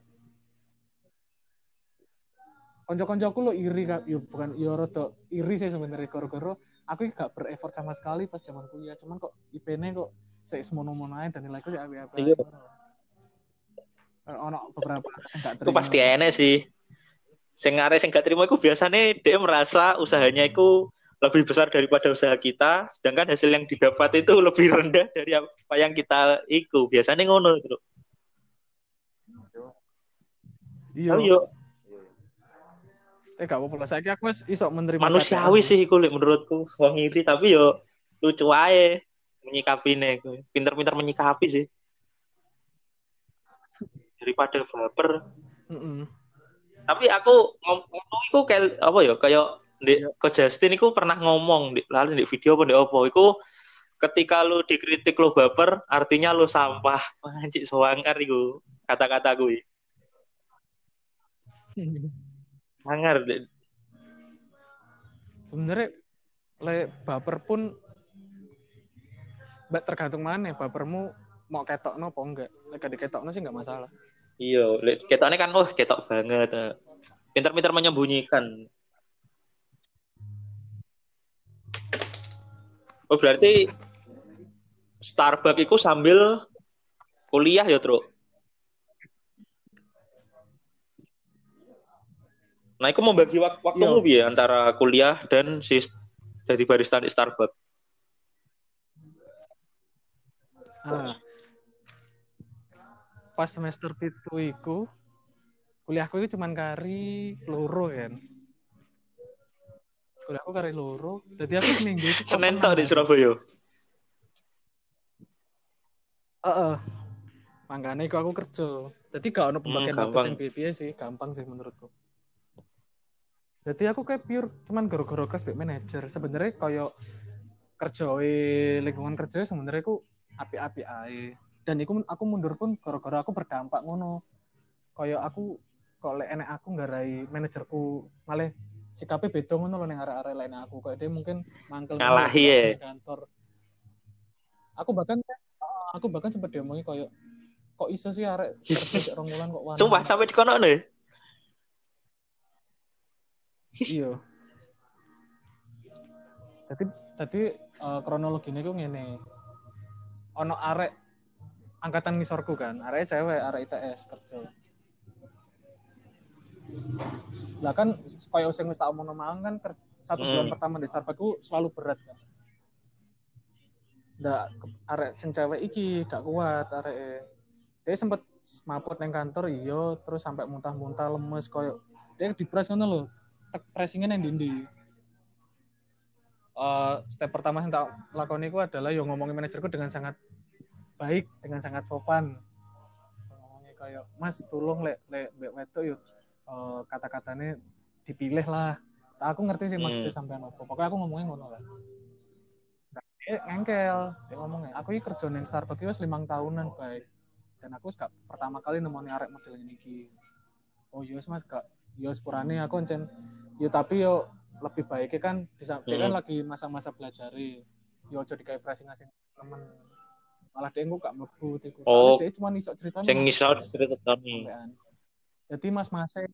konco-konco aku lo iri kan yo bukan yo rada iri sih sebenarnya. Goro-goro aku gak bereffort sama sekali pas zaman kuliah. Cuman kok IP-nya kok saya semono-mono aja dan nilaiku ya apa-apa Iya. ono beberapa yang gak Itu terima. pasti enek sih. Sing arek sing gak terima iku biasanya dia merasa usahanya itu lebih besar daripada usaha kita, sedangkan hasil yang didapat itu lebih rendah dari apa yang kita iku. Biasanya ngono, Bro. iya Oh, yo, eh gak apa-apa lah saya aku wis iso menerima manusiawi sih iku menurutku. Wong iri tapi yo lucu aja menyikapine iku. Pinter-pinter menyikapi sih. Daripada baper. Mm-mm. Tapi aku ngom- ngomong itu kayak apa ya kayak di ke Justin itu pernah ngomong di lalu di video apa di apa itu ketika lu dikritik lu baper artinya lu sampah. Anjir soangkar itu kata-kata gue sangar sebenarnya le baper pun mbak tergantung mana bapermu mau ketok no apa enggak. Lek gak diketokno sih enggak masalah iya ketoknya kan oh ketok banget. Pintar-pintar menyembunyikan. Oh berarti Starbucks itu sambil kuliah ya Tru Nah, itu membagi wak waktumu ya antara kuliah dan si jadi barista di Starbucks. nah pas semester pitu iku kuliahku itu cuman kari loro kan kuliahku kari loro jadi aku seminggu itu Senin tok di. Surabaya. Heeh. Makanya iku aku kerja. Jadi gak ono pembagian Hmm, waktu gampang. sing piye sih, gampang sih menurutku. Jadi aku kayak pure cuman gara-gara kelas back manager. Sebenarnya koyo kerjoi lingkungan kerja sebenarnya aku api-api ae. Dan iku aku mundur pun gara-gara aku berdampak ngono. Koyo aku kok lek enek aku nggarai manajerku malah sikapnya beda ngono loh ning arek-arek lain aku. Kayak dia mungkin mangkel Ngalahi ya. kantor. Aku bahkan aku bahkan sempat diomongi koyo kok iso sih arek kerja rong wulan kok wani. Sumpah sampai di kono nih. Iya. Jadi tadi eh, kronologinya gue ngene. Ono arek angkatan ngisorku kan, arek cewek, arek ITS kerja. Lah kan supaya sing wis tak omongno mang kan satu bulan Hmm. pertama di Starbucks ku selalu berat kan. Ndak arek sing cewek iki gak kuat arek dia sempet maput neng kantor iya terus sampai muntah-muntah lemes koyo dia dipres ngono lho tek pressingnya neng dindi Eh, step pertama yang tak lakoni itu adalah yang ngomongin manajerku dengan sangat baik dengan sangat sopan. Ngomongnya kayak mas tolong lek lek lek wedo yuk eh, kata-katanya dipilih lah. Saya aku ngerti sih maksudnya Hmm. sampean apa. Pokoknya aku ngomongin ngono lah. Dia ngengkel dia ngomongnya aku ini kerja neng Starbucks itu limang tahunan baik. Dan aku gak pertama kali nemoni arek model ini oh iya mas gak yo sepurane aku ancen yo tapi yo lebih baiknya kan di sa- dia kan Hmm. lagi masa-masa belajar yo aja dikai pressing ngasih temen malah dia kok gak mlebu iku Oh. dia cuma iso ceritanya Sing ngisor cerita tani. sampean. Jadi Mas Mase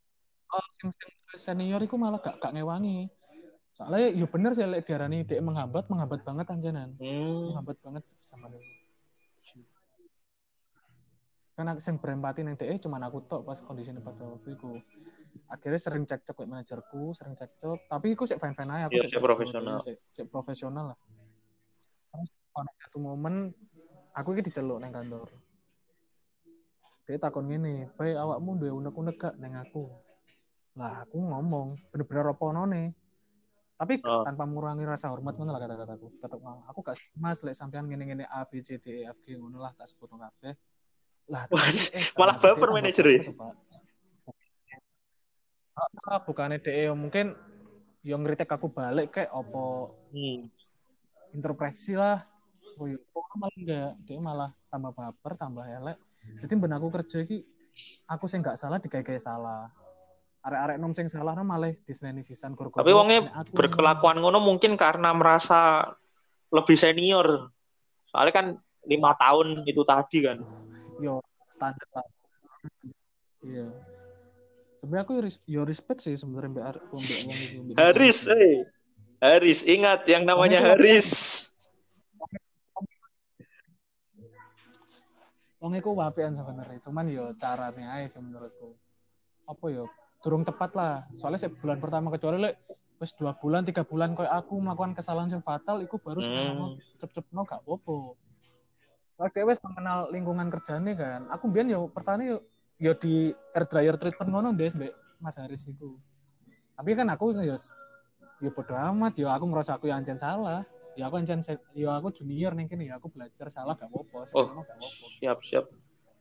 oh, sing, sing senior iku malah gak gak ngewangi. Soalnya yo bener sih lek diarani dhek menghambat, menghambat banget anjenan. Hmm. Menghambat banget sama dia. Karena sing berempati ning dhek cuman aku tok pas kondisinya pada waktu itu. Akhirnya sering cekcok kayak manajerku, sering cekcok, tapi iku sik fine-fine aja aku Iya, bodo, profesional. sik profesional lah. Terus ono satu momen aku iki diceluk nang kantor. Dia takon ngene, "Bae awakmu duwe unek-unek gak neng aku?" Lah, aku ngomong, bener-bener apa nih. Tapi Oh. tanpa mengurangi rasa hormat ngono lah kata-kataku. Tetep mau. Aku gak mas lek sampean ngene-ngene A B C D E F G ngono lah tak sebut kabeh. Lah, eh, malah baper manajer ya? Pak. Ah, bukannya DE mungkin yang ngeritik aku balik kayak opo Hmm. interpretasi lah. Oh, iya, malah enggak, dia malah tambah baper, tambah elek. Jadi ben aku kerja iki aku sing gak salah dikai-kai salah. Arek-arek nom sing salah malah diseneni sisan gor-gor. Tapi wongnya berkelakuan ngono mungkin karena merasa lebih senior. Soalnya kan lima tahun itu tadi kan. yo standar lah. Iya. Sebenarnya aku yo res- yo respect sih sebenarnya mbak Haris, eh. Haris, ingat yang namanya Haris. Wong iku wapian sebenarnya, cuman yo carane ae sih menurutku. Apa yo? Durung tepat lah. Soalnya sih bulan pertama kecuali lek wis dua bulan, tiga bulan koyo aku melakukan kesalahan yang fatal, iku baru Hmm. cep-cep no gak apa-apa. Dia wis mengenal lingkungan kerjane kan. Aku biyen yo pertama yo yo di air dryer treatment ngono Des mbek Mas Haris iku. Tapi kan aku yo yo bodo amat yo aku ngerasa aku yang ancen salah. Ya aku ancen se- yo aku junior ning kene ya aku belajar salah gak apa-apa, Oh. gak. Siap, siap.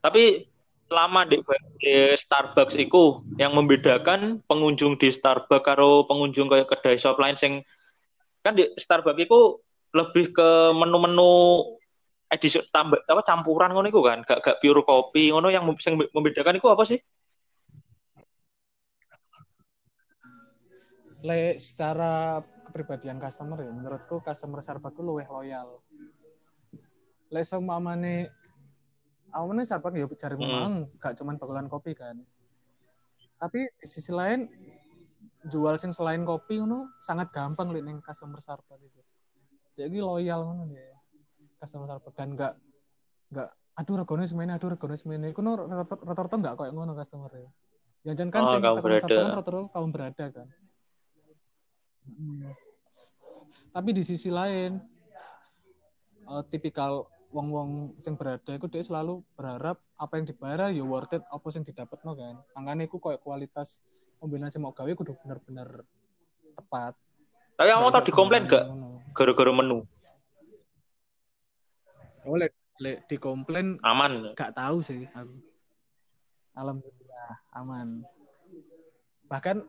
Tapi selama di, di Starbucks itu yang membedakan pengunjung di Starbucks karo pengunjung kayak kedai shop lain sing kan di Starbucks itu lebih ke menu-menu edisi tambah apa campuran ngono iku kan gak gak pure kopi ngono yang sing membedakan itu apa sih? Le secara kepribadian customer ya menurutku customer Starbucks itu luwih loyal. Le seumpamane awalnya Starbucks ya cari Hmm. memang gak cuman bakalan kopi kan. Tapi di sisi lain jual sing selain kopi ngono sangat gampang lek ning customer Starbucks itu. Jadi loyal ngono ya. Customer Starbucks dan gak gak aduh regane semene aduh regane semene iku rata-rata gak koyo ngono customer ya. Yang jan kan Oh, sing kaum berada. Kan rata-rata kaum berada kan. Hmm. Tapi di sisi lain, eh, tipikal wong-wong sing berada itu dia selalu berharap apa yang dibayar ya worth it apa yang didapat no kan. Makanya aku kayak kualitas pembelian mau gawe kudu bener-bener tepat. Tapi kamu tau dikomplain gak gara-gara menu? Oh, lek lek dikomplain Aman. gak tahu sih aku. Alhamdulillah aman. Bahkan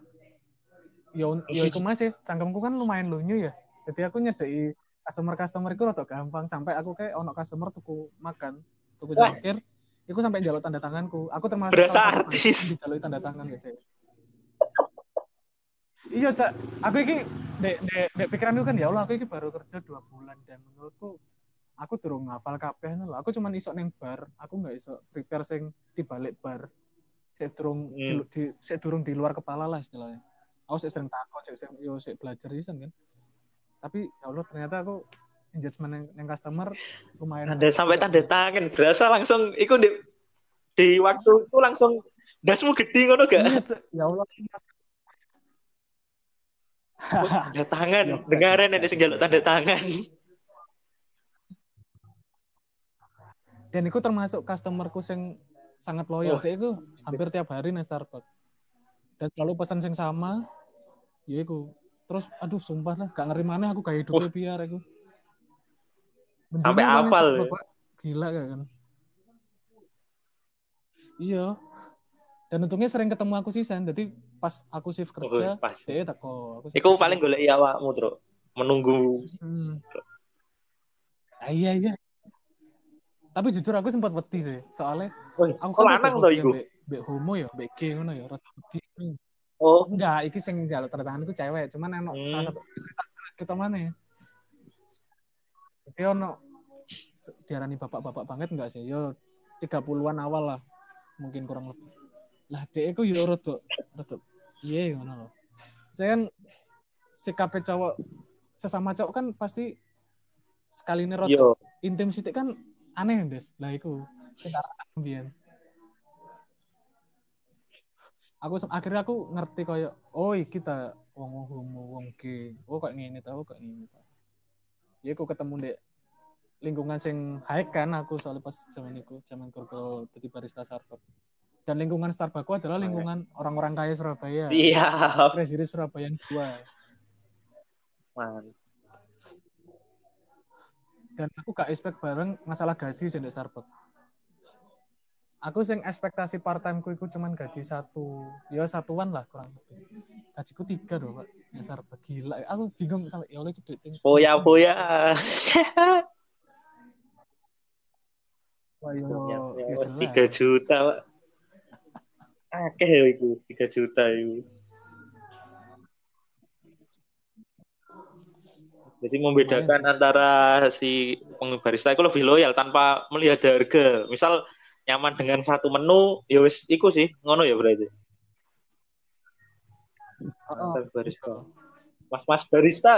yo yo iku Mas ya, cangkemku kan lumayan lunyu ya. Jadi aku nyedeki customer-customer itu rada gampang sampai aku kayak ono customer tuku makan, tuku jangkir, iku sampai jaluk tanda tanganku. Aku termasuk Berasa artis. dijaluk tanda tangan gitu. Iya, Cak. Aku iki dek dek dek pikiranku kan ya Allah, aku iki baru kerja dua bulan dan menurutku aku durung ngafal kabeh lho. Aku cuman iso neng bar, aku nggak iso prepare sing di balik bar. Durung di, Hmm. di sik durung di luar kepala lah istilahnya. Aku sik sering takut, sering yo sik belajar sih kan. Tapi ya Allah ternyata aku engagement neng, neng customer lumayan. Tanda sampai tanda tangan berasa langsung iku di di waktu itu langsung dasmu gede ngono gak? Iya, ya Allah. Tanda tangan, Ya, dengaran ada sing jaluk tanda tangan. Dan itu termasuk customerku sing sangat loyal. Oh. Itu hampir tiap hari nih Starbucks. Dan selalu pesan sing sama. Ya iku. Terus aduh sumpah lah gak ngeri mana aku kayak hidupnya biar aku. Mending Sampai aku Starbucks, Pak. Gila kan? Iya. Dan untungnya sering ketemu aku sih San. Jadi pas aku shift kerja, Oh, pas. dia teko. Aku Iku paling golek awakmu, Truk. Menunggu. Hmm. Ah, iya iya. Tapi jujur aku sempat wedi sih. Soalnya Wih, aku kok kan lanang to wedi iku? ambek homo ya, mbek gay ngono ya, rada wedi. Oh, Enggak, iki sing jaluk tanda tangan iku cewek, cuman enak Hmm. salah satu kita mana ya? Tapi ono diarani bapak-bapak banget enggak sih? Yo 30-an awal lah. Mungkin kurang lebih. Lah dek iku yo rodok rodok iya ngono loh. Saya kan sikapnya cowok sesama cowok kan pasti sekali ini rodok yo. intim sitik kan aneh des. Lah iku sing tak mbiyen. Aku akhirnya aku ngerti kayak oh iki ta wong wong homo wong gay. Oh kayak ngene tau kayak ngene tau. Ya aku ketemu dek lingkungan sing high kan aku soalnya pas zaman itu zaman kalau jadi barista Starbucks. Dan lingkungan Starbucks adalah lingkungan orang-orang kaya Surabaya. Siap. Presiden Surabaya yang dua. Man. dan aku gak expect bareng masalah gaji sih di Starbucks. Aku sing ekspektasi part time ku iku cuman gaji satu, ya satuan lah kurang lebih. Gajiku tiga doh pak, di Starbucks gila. Aku bingung sampai ya oleh gitu. Foya-foya. Wah yo, ya jelas. Tiga juta, Pak. Akeh ya itu, tiga juta itu. Jadi membedakan antara si pengbarista itu lebih loyal tanpa melihat harga. Misal nyaman dengan satu menu, ya wis iku sih, ngono ya berarti. Oh, Mantap, barista. gitu. Mas-mas barista.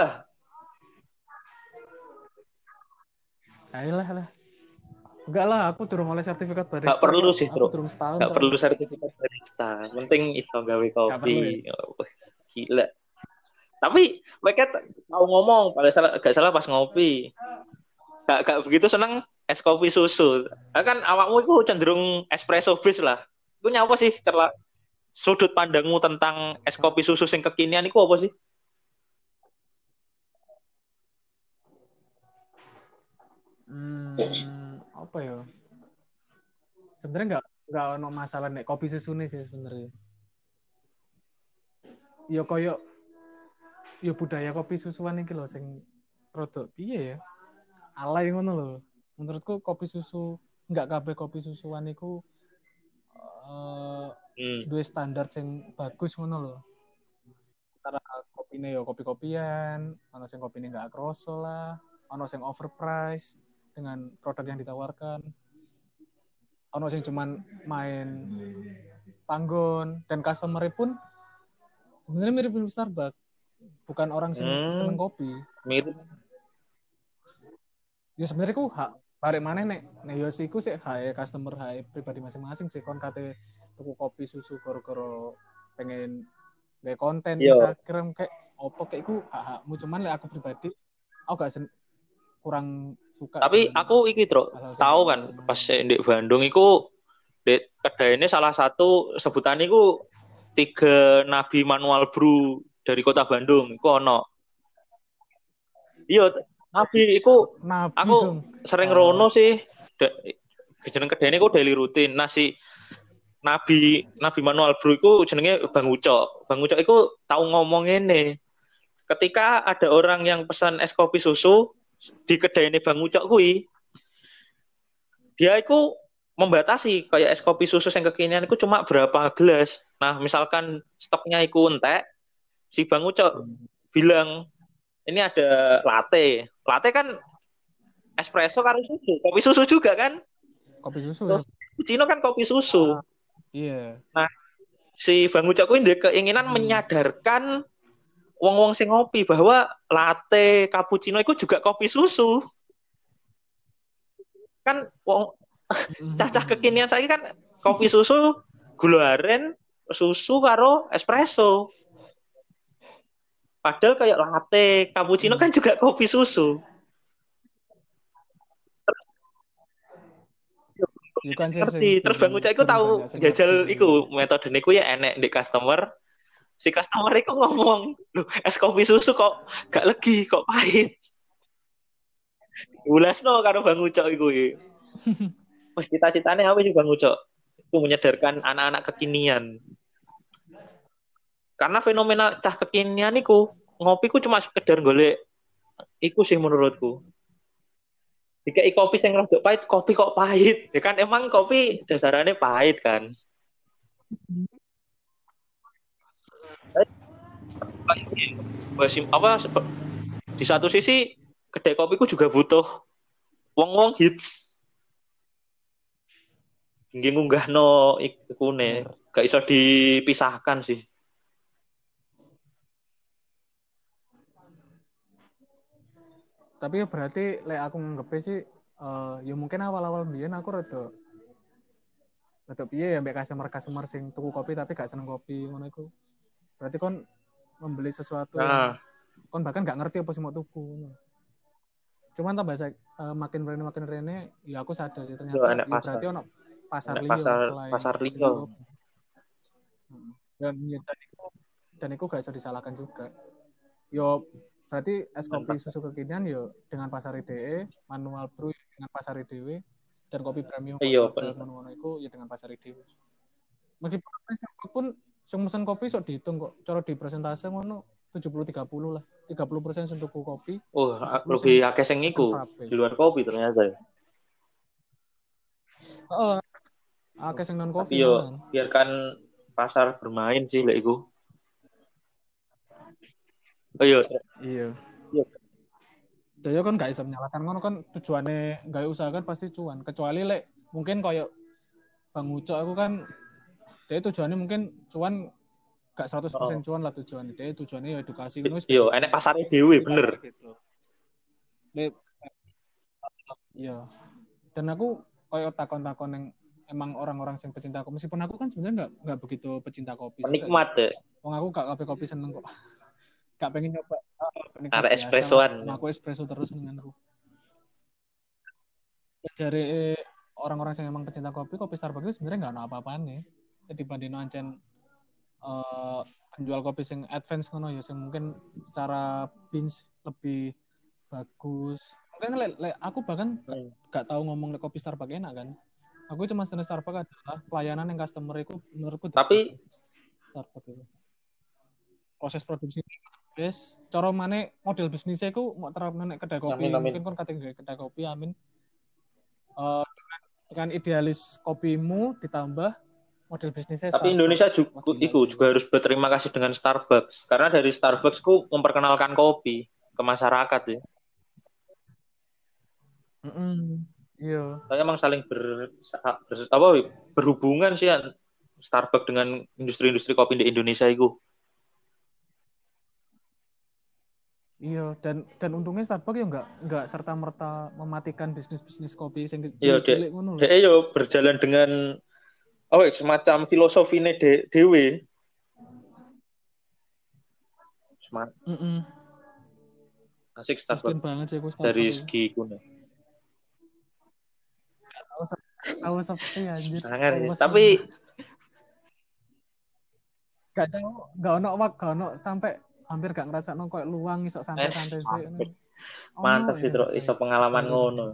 Ayolah lah. Enggak lah, aku turun oleh sertifikat barista. Gak perlu sih, Aku Bro. turun setahun. Gak soalnya. perlu sertifikat barista. Yang Penting iso gawe kopi. Oh, gila. Tapi mereka tahu ngomong, pada salah gak salah pas ngopi. Gak, gak begitu seneng es kopi susu. Kan awakmu itu cenderung espresso base lah. Itu nyapa sih terla sudut pandangmu tentang es kopi susu sing kekinian itu apa sih? Hmm, apa ya? Sebenarnya nggak nggak ono masalah nek kopi susu nih sih sebenarnya. Yo koyo yo budaya kopi susuan iki lho sing rodok piye ya? Alay ngono lho. Menurutku kopi susu nggak kabeh kopi susuan iku eh Hmm. duwe standar sing bagus ngono lho. Antara kopine yo kopi-kopian, ono sing kopine nggak kroso lah, ono sing overpriced dengan produk yang ditawarkan. Ono sing cuman main panggon dan customer pun sebenarnya mirip-mirip Starbucks. Bukan orang sing Hmm. seneng kopi. Mirip. Ya sebenarnya ku hak barek mana nek nek yo sih ku sih hak customer hak pribadi masing-masing sih kon kate tuku kopi susu koro-koro pengen kayak konten Yo. Instagram kayak opo kayak ku hak hakmu cuman lek aku pribadi aku gak sen- kurang suka Tapi aku iki, Tro, tahu kan pas di Bandung iku di kedai ini salah satu sebutan iku tiga nabi manual brew dari kota Bandung iku ono. Iya, nabi iku Nabi aku dong. sering Oh. rono sih. Da- Jeneng kedai ini iku daily rutin. Nasi nabi nabi manual brew iku jenenge Bang Ucok. Bang Ucok iku tahu ngomong ini. Ketika ada orang yang pesan es kopi susu di kedai ini Bang Ucok kui, dia itu membatasi kayak es kopi susu yang kekinian itu cuma berapa gelas. Nah, misalkan stoknya itu entek, si Bang Ucok bilang ini ada latte. Latte kan espresso karo susu, kopi susu juga kan? kopi susu Terus- ya. Cappuccino kan kopi susu. Iya. Si Bang Ucok kuwi ndek keinginan Hmm. menyadarkan wong-wong sing ngopi bahwa latte, cappuccino itu juga kopi susu. Kan wong cacah kekinian saya kan kopi susu, gula aren, susu karo espresso. Padahal kayak latte, cappuccino kan juga kopi susu. Kan sih Ngerti. sing Terus Bang Ucak iku bikin tahu jajal iku metode niku ya enek di customer. Si customer iku ngomong, "Loh, es kopi susu kok gak legi, kok pahit." Ulasno karo Bang Ucok iku. Wes cita-citane apa sih Bang Ucok? Itu menyadarkan anak-anak kekinian. Karena fenomena cah kekinian iku ngopi ku cuma sekedar golek iku sih menurutku. Jika kopi yang rada pahit, kopi kok pahit. Ya kan emang kopi dasarannya pahit kan. Apa di satu sisi kedai kopiku juga butuh wong-wong hits. Nggih ngunggahno iku ne, gak iso dipisahkan sih. Tapi ya berarti lek aku nganggep sih eh ya mungkin awal-awal mbiyen aku rada rada piye ya mbek customer-customer sing tuku kopi tapi gak seneng kopi ngono iku. Berarti kon membeli sesuatu Nah, kon bahkan gak ngerti apa sih mau tuku. Cuman tambah saya eh, makin rene makin rene ya aku sadar sih ternyata ya pasar. berarti ono pasar liyo pasar- selain pasar liyo. jeneng kopi. Mm. Dan ya, dan itu dan itu gak bisa disalahkan juga. Yo berarti es kopi susu kekinian yo dengan pasar IDE, manual brew dengan pasar IDW dan kopi premium Iya, ngono-ngono iku ya dengan pasar IDW. Meskipun pun sing mesen kopi sok dihitung kok cara di persentase ngono 70 30 lah. 30% sing tuku kopi, oh lebih akeh sing iku di luar kopi ternyata. Heeh. Akeh sing non kopi. Iya, malahan. biarkan pasar bermain sih lek iku. Oh iya, Iya. Iya. Dia kan gak bisa menyalahkan ngono kan tujuannya gak usaha kan pasti cuan. Kecuali lek mungkin kayak Bang Ucok aku kan dia tujuannya mungkin cuan gak 100% cuan lah tujuannya. Dia tujuannya ya edukasi iya, enek pasarnya dewe Di bener. gitu. Lek iya. Dan aku kayak takon-takon yang emang orang-orang yang pecinta kopi meskipun aku kan sebenarnya nggak nggak begitu pecinta kopi. Penikmat deh. Wong aku gak kopi kopi seneng kok. Gak pengen nyoba. Penikmat Arek biasa espressoan. aku espresso terus denganku. Dari orang-orang yang emang pecinta kopi, kopi Starbucks itu sebenarnya nggak ada apa-apaan nih. Jadi dibanding ancen eh, penjual kopi yang advance ngono ya, yang mungkin secara beans lebih bagus. Mungkin le, le- aku bahkan gak, Hmm. gak tahu ngomong le kopi Starbucks enak kan. Aku cuma seneng Starbucks adalah pelayanan yang customer itu menurutku Tapi-. Starbucks itu. Proses produksi Yes, cara mana model bisnisnya itu mau terapkan nek kedai kopi, Amin, amin. mungkin kan kata nggak kedai kopi, amin. Eh, dengan, dengan idealis kopimu ditambah model bisnisnya. Tapi Starbucks. Indonesia juga, iku juga harus berterima kasih dengan Starbucks. Karena dari Starbucks ku memperkenalkan kopi ke masyarakat ya. Mm-mm. Iya. Saya emang saling ber, ber- apa, berhubungan sih ya Starbucks dengan industri-industri kopi di Indonesia itu. Iya, dan dan untungnya Starbucks ya nggak nggak serta merta mematikan bisnis bisnis kopi yang Iya, cilik ngono lho. Yo berjalan dengan oh semacam filosofi ini de, dewe. Smart, Mm-mm. asik Sustain Starbucks banget sih Starbucks. dari segi kuno. Tahu sepi anjir. Sangat ya. Tapi gak tahu gak ono wak gak ono sampai hampir gak ngerasa kayak luang isok santai-santai Eh, sih. Ono, mantap sih ya. Tro, iso pengalaman Baru. ngono.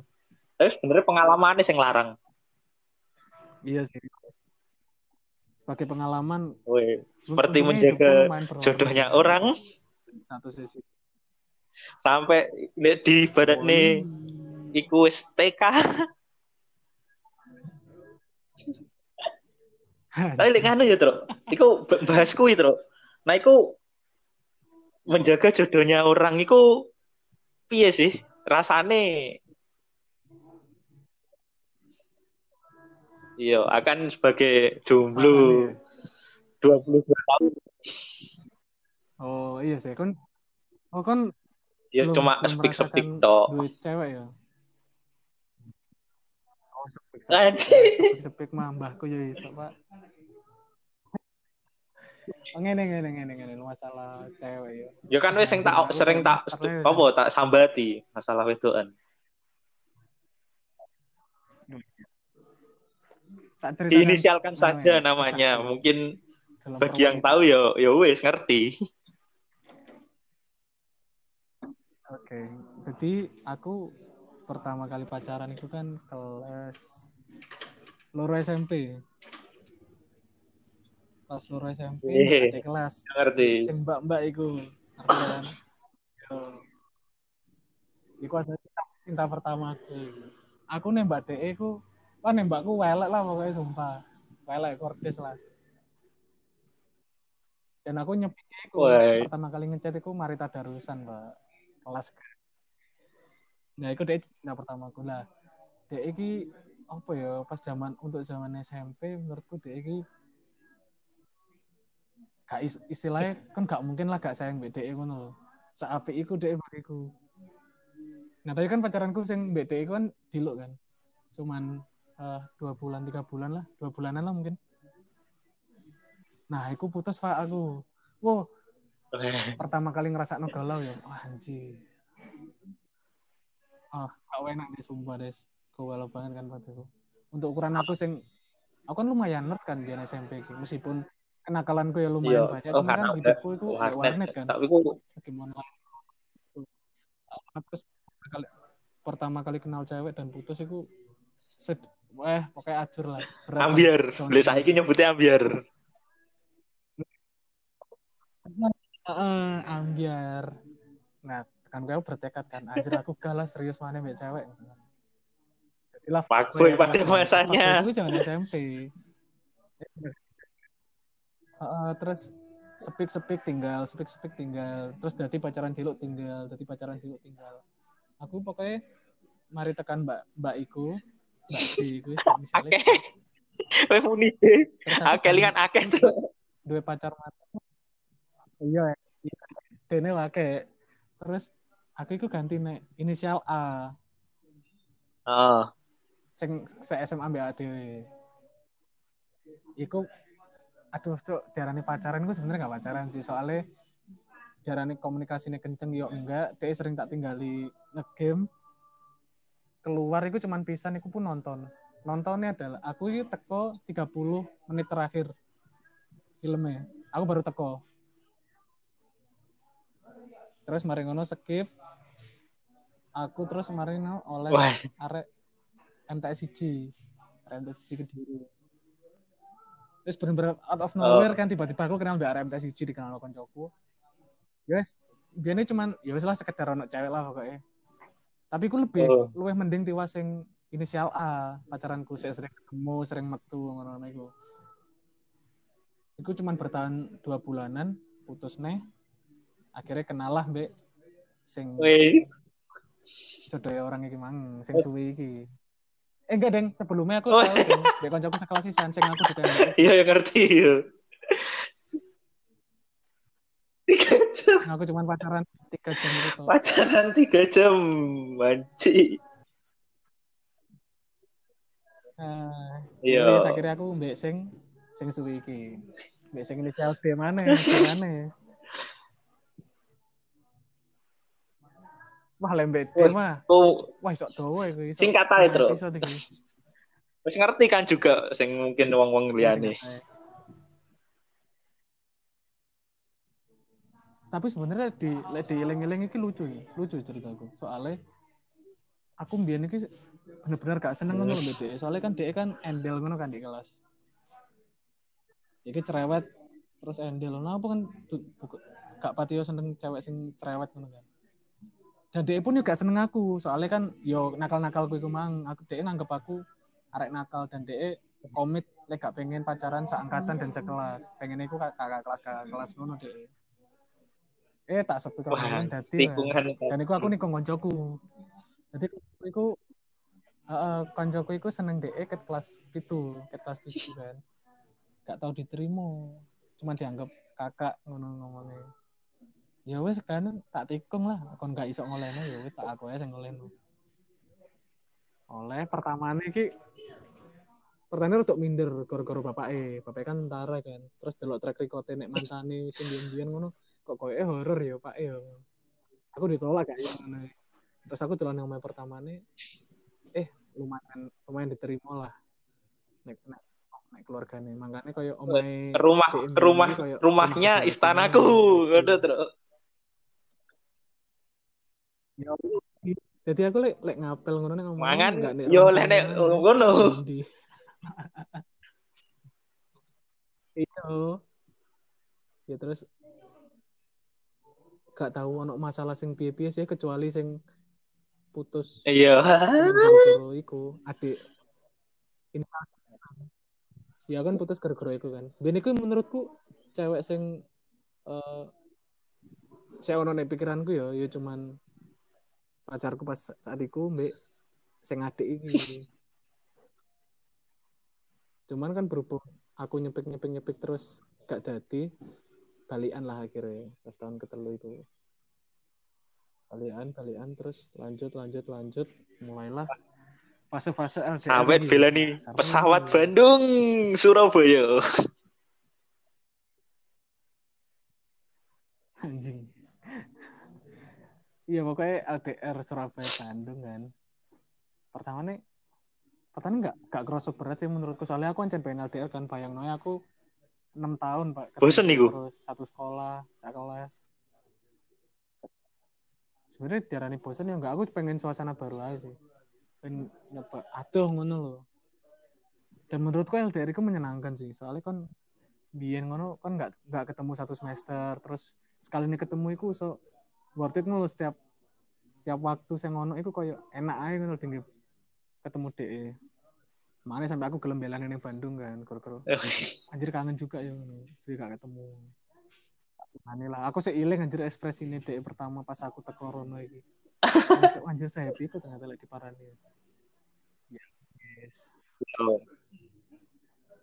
Tapi sebenarnya pengalamannya yang larang. Iya sih. Sebagai pengalaman Woi, seperti menjaga jodohnya orang satu sisi. sampai di barat nih iku TK. Tapi lek ngono ya, Tro. Iku b- bahas kuwi, Tro. Nah, iku menjaga jodohnya orang iku piye sih? Rasane Iya, akan sebagai jomblo 22 tahun. Oh iya sih kan. Oh kan Ya cuma merasakan tok. duit cewek ya. Oh sepik Anjing. sepik sepik mah mbahku ya iso pak. Oh, ngene ngene ngene ngene masalah cewek ya. Ya kan wis sing tak sering tak apa tak sambati masalah wedokan. Tak Diinisialkan saja ya, namanya. Mungkin bagi yang tahu ya ya wis ngerti. Oke, jadi aku pertama kali pacaran itu kan kelas loro SMP. Pas loro SMP, Iya. ada kelas. Ngerti. Sing mbak-mbak iku. Ngerti kan? Iku ada cinta, cinta pertama aku. Aku nembak DE ku, wah nembakku welek lah pokoknya sumpah. Welek kordes lah. Dan aku nyepiknya iku Wah. pertama kali ngechat iku Marita Darusan, Pak. Kelas. Nah, iku dia cinta pertama aku lah. Dia iki apa ya pas zaman untuk zaman SMP menurutku dia iki gak is- istilahnya kan gak mungkin lah gak sayang BDE ngono lho. Seapik iku dhek bagiku. Nah, tapi kan pacaranku sing BDE kan diluk kan. Cuman eh, dua bulan, tiga bulan lah, dua bulanan lah mungkin. Nah, aku putus Pak aku. Wow, pertama kali ngerasa no galau ya. Wah, anjir. Ah, gak enak deh sumpah des. Galau banget kan itu. Untuk ukuran aku sing aku kan lumayan nerd kan biar SMP. Meskipun kenakalanku ya lumayan Iya. banyak, Oh, cuma kan hidupku itu kayak warnet. kan. Tapi ku Game online. Terus pertama kali, kenal cewek dan putus itu sed eh pokoknya acur lah. Berat ambiar. Boleh saiki nyebutnya ambiar. Heeh, ambiar. Nah, kan gue bertekad kan, anjir aku galah serius mana mbak cewek. Jadilah Fuckboy pada masanya. Fuckboy jangan SMP. Heeh, terus sepik sepik tinggal, sepik sepik tinggal, terus dati pacaran diluk tinggal, dati pacaran diluk tinggal. Aku pokoknya mari tekan mbak mbak iku, mbak D iku misalnya. Weh muni deh. Terus Akeh lian akeh tuh. dua pacar mata. Iya, iya. Dene wake. Terus aku itu ganti nek inisial A. Oh. Sing se SMA mbak dhewe. Iku aduh cuk diarani pacaran gue sebenarnya gak pacaran sih. Soalnya diarani komunikasinya kenceng yo enggak. Dia sering tak tinggali ngegame. Keluar itu cuman pisan iku pun nonton. Nontonnya adalah aku itu teko 30 menit terakhir filmnya. Aku baru teko. Terus mari ngono skip. Aku terus mari ngono oleh arek MTS 1 arek MTS 1 Kediri terus bener-bener out of nowhere kan tiba-tiba aku kenal mbak MTS 1 dikenal sama koncoku. Yes biasanya cuman ya wis lah sekedar ono cewek lah pokoknya tapi aku lebih Oh. luwih mending tiwas sing inisial A pacaranku saya sering ketemu sering metu ngono iku. Iku cuman bertahan dua bulanan putus nih. Akhirnya kenal lah mbak sing jodoh orang iki mang sing suwi iki eh enggak deng sebelumnya aku Oh. tahu deng mbak koncoku sekelas sisan sing aku ditembak Iya, ya ngerti. Iya. Tiga jam. aku cuman pacaran tiga jam itu toh. Pacaran tiga jam. Manci. Nah, Iya. Akhirnya aku mbek sing sing suwi iki. Mbek sing inisial D mana? D mana? Wah, lembek D mah. Oh, Wah, iso dawa iku iso. Singkat Tru. Iso iki. wis ngerti kan juga sing mungkin wong-wong liyane. Singkat ae. Tapi sebenarnya di di eling-eling iki lucu ya. Lucu ceritaku. Soalnya aku mbiyen iki bener-bener gak seneng ngono lho mbek DE. Soalnya kan DE kan endel ngono kan di kelas. Iki cerewet terus endel. Nah, apa kan gak patio seneng cewek sing cerewet ngono kan. Dan DE pun juga seneng aku. Soalnya kan yo nakal-nakalku iku mang. Aku DE nganggep aku arek nakal dan DE komit lek gak pengen pacaran seangkatan dan sekelas. Pengen iku kakak kelas kakak kelas ngono DE. Eh tak sepi kan dadi. tikungan. Dan iku aku nih koncoku. Jadi iku heeh koncoku iku seneng DE ket kelas itu, ket kelas itu kan. Gak tau diterima. Cuma dianggap kakak ngono ngomongnya. Ya wes kan tak tikung lah, kon gak iso ngolehno ya wes tak aku aja sing ngolehno. Oleh pertamane iki pertanyaan untuk minder goro-goro bapak eh bapak kan tentara kan. Terus delok track record nek mantane sing biyen ngono kok koyo horor ya pak ya. Aku ditolak kayak ngono. Terus aku dolan yang pertamane eh lumayan lumayan diterima lah. Nek nek, nek keluargane. Makanya koyo omae Rumah rumah rumahnya rumah istanaku. Udah terus. Ya, jadi aku lek lek ngapel ngono nek ngomong Mangan. nggak nek yo lek nek ngono. Iya. Ya terus gak tahu ono masalah sing piye-piye sih kecuali sing putus Iya. iku. Adik. Ini ya kan putus gara-gara iku kan. Ben iku menurutku cewek sing eh saya ono nek pikiranku ya ya cuman pacarku pas saat iku mbek sing adik iki. Cuman kan berhubung aku nyepik nyepik nyepik terus gak dadi balian lah akhirnya pas tahun ketelu itu balian balian terus lanjut lanjut lanjut mulailah fase-fase LDR ini. bela nih pesawat Bandung Surabaya. anjing iya pokoknya LDR Surabaya Bandung kan. Pertama nih pertama nggak nggak kerasa berat sih menurutku. Soalnya aku kan pengen LDR kan bayang noya aku enam tahun pak. Bosen iku? terus satu sekolah satu kelas. Sebenarnya diarani bosan ya enggak aku pengen suasana baru aja sih. Pengen nyoba aduh ngono loh dan menurutku LDR itu menyenangkan sih soalnya kan biar ngono kan nggak nggak ketemu satu semester terus sekali ini ketemu iku so worth it ngono setiap setiap waktu saya ngono iku koyo enak aja ngono tinggi ketemu DE mana sampai aku gelem belan ning Bandung kan koro anjir kangen juga ya suwe gak ketemu Aneh lah, aku seiling anjir ekspresi ini DE pertama pas aku teko rono iki. Kayak, anjir saya happy kok ternyata lagi parani. Yes.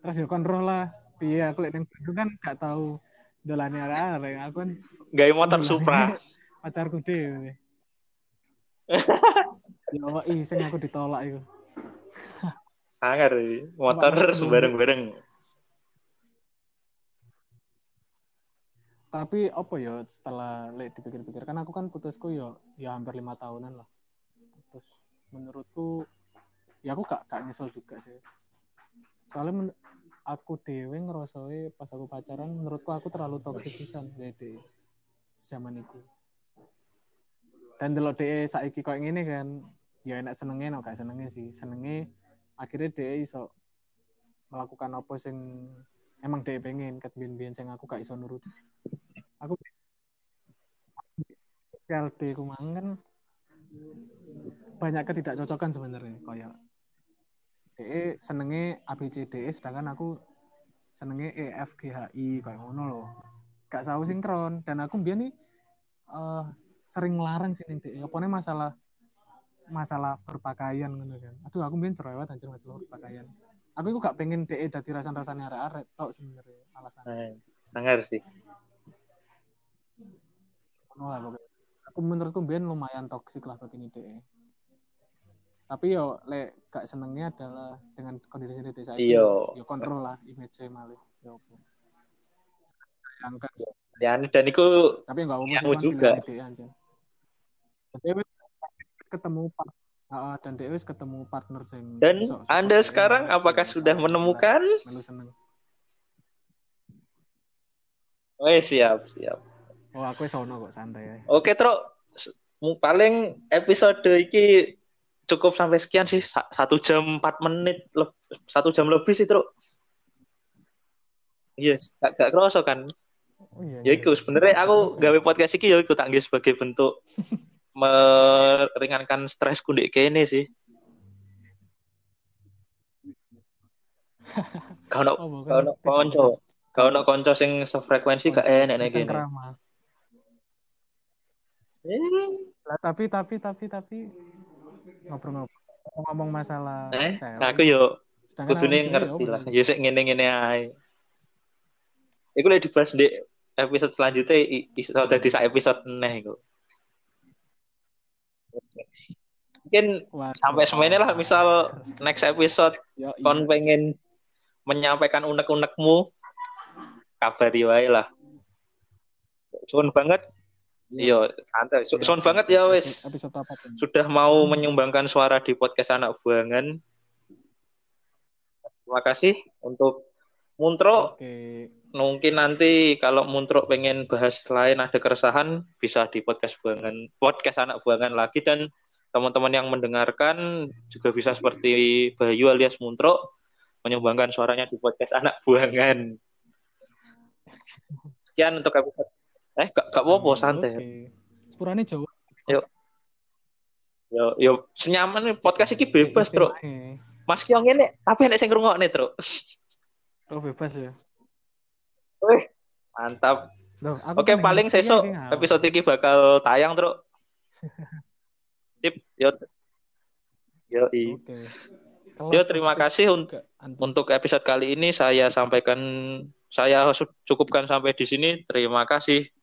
Terus ya kon roh lah, piye aku lek ning Bandung kan gak tahu dolane arek-arek. Aku kan Gaya motor Supra. pacarku dhewe. ya Allah, ih sing aku ditolak iku. Sangar iki. motor sembareng-bareng. Tapi apa ya setelah lek dipikir-pikir kan aku kan putusku ya ya hampir lima tahunan lah. Terus menurutku ya aku gak, gak nyesel juga sih. Soalnya men- aku dewe ngerasoi pas aku pacaran menurutku aku terlalu toxic sisan dede zaman itu. Dan delok DE saiki koyo ngene kan ya enak senenge no gak senenge sih. Senenge akhirnya DE iso melakukan apa sing emang DE pengen ket biyen-biyen sing aku gak iso nurut aku LD ku mang kan banyak ketidakcocokan sebenarnya kayak DE senenge ABCDE sedangkan aku senenge E F G H I kayak ngono loh gak tahu sinkron dan aku biar nih eh, sering larang sih ning DE apa masalah masalah berpakaian ngono kan aduh aku biar cerewet anjir masalah berpakaian aku itu gak pengen DE dadi rasan-rasane arek-arek tok sebenarnya alasan Nah, Sangar sih. Ngono lah pokoknya. Aku menurutku Ben lumayan toksik lah begini deh. Tapi yo lek gak senengnya adalah dengan kondisi desa itu. Iya. Yo kontrol lah image malih. Yo apa. Sayangkan. Ya, dan itu Tapi apa-apa Aku kan juga. Ketemu dan DE wis ketemu partner sing dan Anda sekarang apakah sudah menemukan? seneng. Oh, siap, siap. Oh, aku wis ono kok santai ya. Oke, Tro. Paling episode iki cukup sampai sekian sih. Sa- Satu jam empat menit. Satu jam lebih sih, Tro. Yes, gak, gak kerasa kan? Oh iya. Ya iya. iku sebenarnya aku gawe podcast iki ya iku tak sebagai bentuk meringankan stresku ndek kene sih. Kau no, Oh, kau no konco, kau no konco sing sefrekuensi gak enak nek. Eh, Lah tapi tapi tapi tapi ngobrol-ngobrol ngomong masalah Eh, cewek. aku yo kudune ngerti lah. apa? Ya sik ngene-ngene ae. Iku lek dibahas di episode selanjutnya iso dadi sak episode neh iku. Mungkin Waduh. sampai semene lah misal next episode Yo, iya. kon pengen menyampaikan unek-unekmu kabari wae lah. Suwun banget. Iya, santai. Su- Suwun Siap, banget ya wis. Episode apa tuh? Sudah mau menyumbangkan suara di podcast anak buangan. Terima kasih untuk Muntro. Oke. Mungkin nanti kalau Muntro pengen bahas lain ada keresahan bisa di podcast buangan podcast anak buangan lagi dan teman-teman yang mendengarkan juga bisa seperti Bayu alias Muntro menyumbangkan suaranya di podcast anak buangan. Sekian untuk episode. Eh, gak, gak apa-apa, santai. Oke. Sepurane Jawa. Yo, yo, senyaman podcast ini bebas, Tro. Temanya. Mas Kyong ini, tapi enek sing ngrungokne, Tro. Oh bebas ya. Wih, mantap. Loh, Oke, yang paling Hal. episode ini bakal tayang, Truk. Tip, yo. Yo, i. Oke. Yo, terima kasih un- untuk episode kali ini saya sampaikan saya cukupkan sampai di sini. Terima kasih.